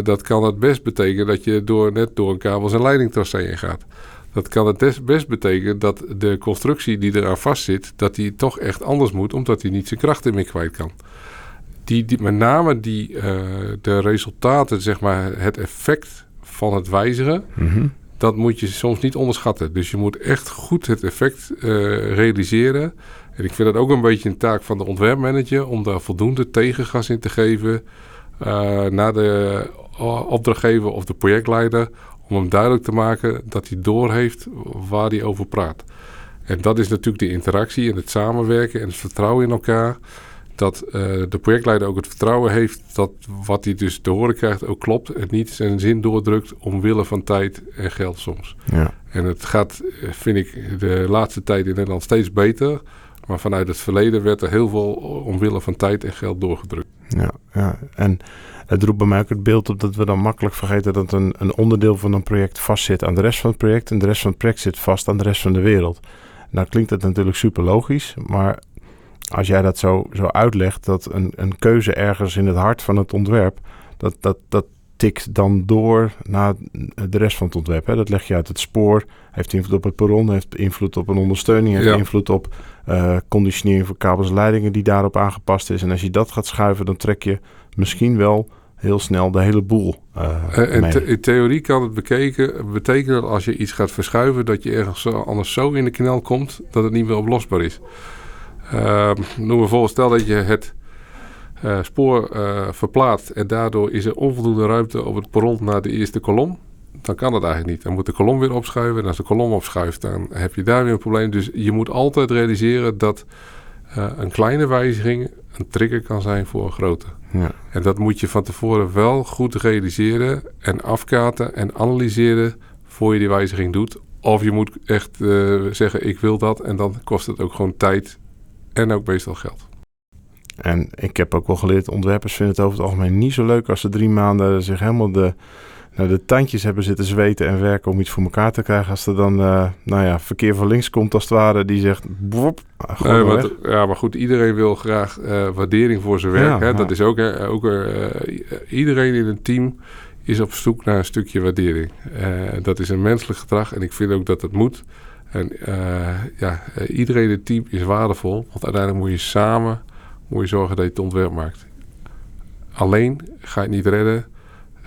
dat kan het best betekenen dat je door, net door een kabels- en leidingtracé heen gaat. Dat kan het best betekenen dat de constructie die eraan vastzit, dat die toch echt anders moet, omdat hij niet zijn krachten meer kwijt kan. Die, die met name die, uh, de resultaten, zeg maar, het effect van het wijzigen, mm-hmm. dat moet je soms niet onderschatten. Dus je moet echt goed het effect uh, realiseren. En ik vind dat ook een beetje een taak van de ontwerpmanager om daar voldoende tegengas in te geven uh, naar de opdrachtgever of de projectleider om hem duidelijk te maken dat hij doorheeft waar hij over praat. En dat is natuurlijk de interactie en het samenwerken en het vertrouwen in elkaar. Dat uh, de projectleider ook het vertrouwen heeft dat wat hij dus te horen krijgt ook klopt. En niet zijn zin doordrukt omwille van tijd en geld soms. Ja. En het gaat, eh, vind ik, de laatste tijd in Nederland steeds beter. Maar vanuit het verleden werd er heel veel omwille van tijd en geld doorgedrukt. Ja, ja. en het roept bij mij ook het beeld op dat we dan makkelijk vergeten dat een, een onderdeel van een project vastzit aan de rest van het project. En de rest van het project zit vast aan de rest van de wereld. Nou klinkt dat natuurlijk super logisch, maar als jij dat zo, zo uitlegt, dat een, een keuze ergens in het hart van het ontwerp, dat, dat, dat tikt dan door naar de rest van het ontwerp. Hè? Dat leg je uit het spoor, heeft invloed op het perron, heeft invloed op een ondersteuning, heeft invloed op uh, conditionering voor kabels en leidingen die daarop aangepast is. En als je dat gaat schuiven, dan trek je misschien wel heel snel de hele boel uh, en in theorie kan het bekeken, betekenen dat als je iets gaat verschuiven, dat je ergens anders zo in de knel komt dat het niet meer oplosbaar is. Uh, noem bijvoorbeeld, stel dat je het uh, spoor verplaatst en daardoor is er onvoldoende ruimte op het perron naar de eerste kolom. Dan kan dat eigenlijk niet. Dan moet de kolom weer opschuiven. En als de kolom opschuift, dan heb je daar weer een probleem. Dus je moet altijd realiseren dat een kleine wijziging een trigger kan zijn voor een grote. Ja. En dat moet je van tevoren wel goed realiseren en afkaarten en analyseren voor je die wijziging doet. Of je moet echt uh, zeggen, ik wil dat. En dan kost het ook gewoon tijd en ook meestal geld. En ik heb ook wel geleerd, ontwerpers vinden het over het algemeen niet zo leuk als ze drie maanden zich helemaal de nou, de tandjes hebben zitten zweten en werken om iets voor elkaar te krijgen. Als er dan, uh, nou ja, verkeer van links komt als het ware, die zegt, bop, nee, maar Ja, maar goed, iedereen wil graag uh, waardering voor zijn werk. Ja, hè? Dat is ook, hè, ook uh, iedereen in een team is op zoek naar een stukje waardering. dat is een menselijk gedrag en ik vind ook dat het moet. En ja, iedereen in het team is waardevol, want uiteindelijk moet je samen moet je zorgen dat je het ontwerp maakt. Alleen ga je het niet redden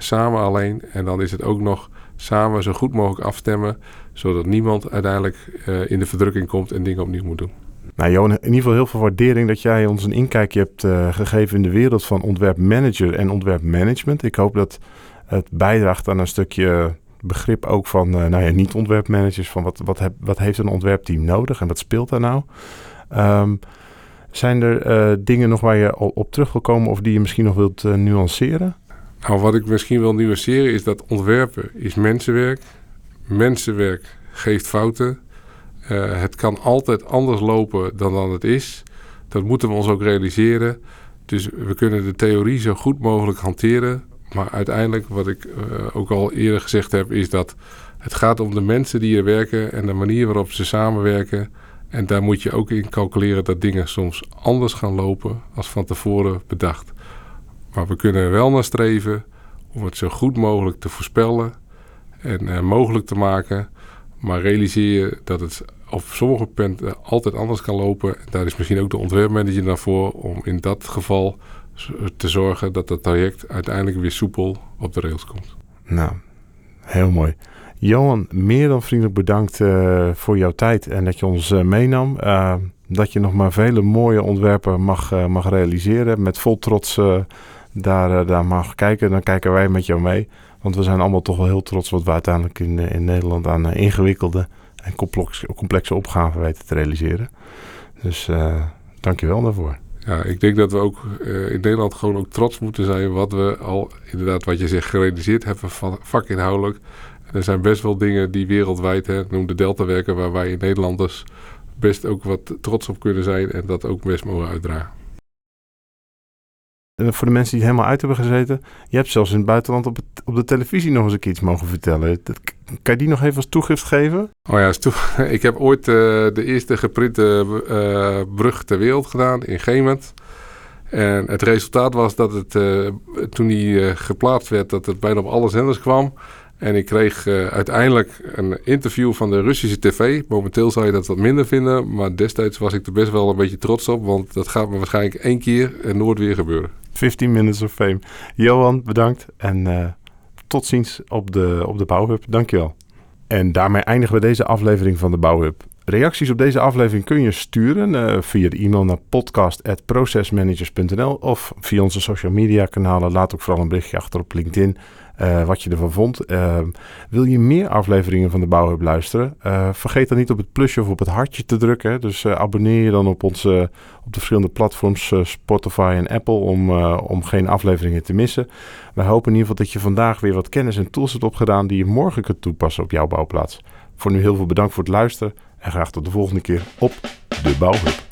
samen alleen. En dan is het ook nog samen zo goed mogelijk afstemmen, zodat niemand uiteindelijk uh, in de verdrukking komt en dingen opnieuw moet doen. Nou, Johan, in ieder geval heel veel waardering dat jij ons een inkijkje hebt uh, gegeven in de wereld van ontwerpmanager en ontwerpmanagement. Ik hoop dat het bijdraagt aan een stukje begrip ook van, uh, nou ja, niet-ontwerpmanagers, van wat, wat, heb, wat heeft een ontwerpteam nodig en wat speelt daar nou? Um, zijn er dingen nog waar je op terug wil komen of die je misschien nog wilt nuanceren? Nou, wat ik misschien wil nuanceren is dat ontwerpen is mensenwerk. Mensenwerk geeft fouten. Uh, het kan altijd anders lopen dan dan het is. Dat moeten we ons ook realiseren. Dus we kunnen de theorie zo goed mogelijk hanteren. Maar uiteindelijk, wat ik uh, ook al eerder gezegd heb, is dat het gaat om de mensen die er werken en de manier waarop ze samenwerken. En daar moet je ook in calculeren dat dingen soms anders gaan lopen als van tevoren bedacht. Maar we kunnen er wel naar streven om het zo goed mogelijk te voorspellen en uh, mogelijk te maken. Maar realiseer je dat het op sommige punten altijd anders kan lopen. Daar is misschien ook de ontwerpmanager naar voor om in dat geval te zorgen dat het traject uiteindelijk weer soepel op de rails komt. Nou, heel mooi. Johan, meer dan vriendelijk bedankt uh, voor jouw tijd en dat je ons uh, meenam. Dat je nog maar vele mooie ontwerpen mag, mag realiseren. Met vol trots daar, eh, daar mag kijken, dan kijken wij met jou mee. Want we zijn allemaal toch wel heel trots wat we uiteindelijk in, eh, in Nederland aan eh, ingewikkelde en complexe, complexe opgaven weten te realiseren. Dus uh, dank je wel daarvoor. Ja, ik denk dat we ook in Nederland gewoon ook trots moeten zijn wat we al, inderdaad wat je zegt, gerealiseerd hebben van vakinhoudelijk. Er zijn best wel dingen die wereldwijd, hè, noem de Delta-werken, waar wij in Nederlanders best ook wat trots op kunnen zijn en dat ook best mogen uitdragen. Eh, voor de mensen die het helemaal uit hebben gezeten. Je hebt zelfs in het buitenland op, op de televisie nog eens een iets mogen vertellen. kan je die nog even als toegift geven? Oh ja, (laughs) ik heb ooit uh, de eerste geprinte uh, brug ter wereld gedaan in Gemert. En het resultaat was dat het, toen die geplaatst werd, dat het bijna op alle zenders kwam. En ik kreeg uh, uiteindelijk een interview van de Russische tv. Momenteel zou je dat wat minder vinden. Maar destijds was ik er best wel een beetje trots op. Want dat gaat me waarschijnlijk één keer en nooit weer gebeuren. 15 minutes of fame. Johan, bedankt. En uh, tot ziens op de, op de Bouwhub. Dankjewel. En daarmee eindigen we deze aflevering van de Bouwhub. Reacties op deze aflevering kun je sturen uh, via de e-mail naar podcast.processmanagers.nl of via onze social media kanalen. Laat ook vooral een berichtje achter op LinkedIn uh, wat je ervan vond. Uh, wil je meer afleveringen van de Bouwhub luisteren? Uh, vergeet dan niet op het plusje of op het hartje te drukken. Dus abonneer je dan op, onze, op de verschillende platforms Spotify en Apple om, om geen afleveringen te missen. We hopen in ieder geval dat je vandaag weer wat kennis en tools hebt opgedaan die je morgen kunt toepassen op jouw bouwplaats. Voor nu heel veel bedankt voor het luisteren en graag tot de volgende keer op de Bouwhub.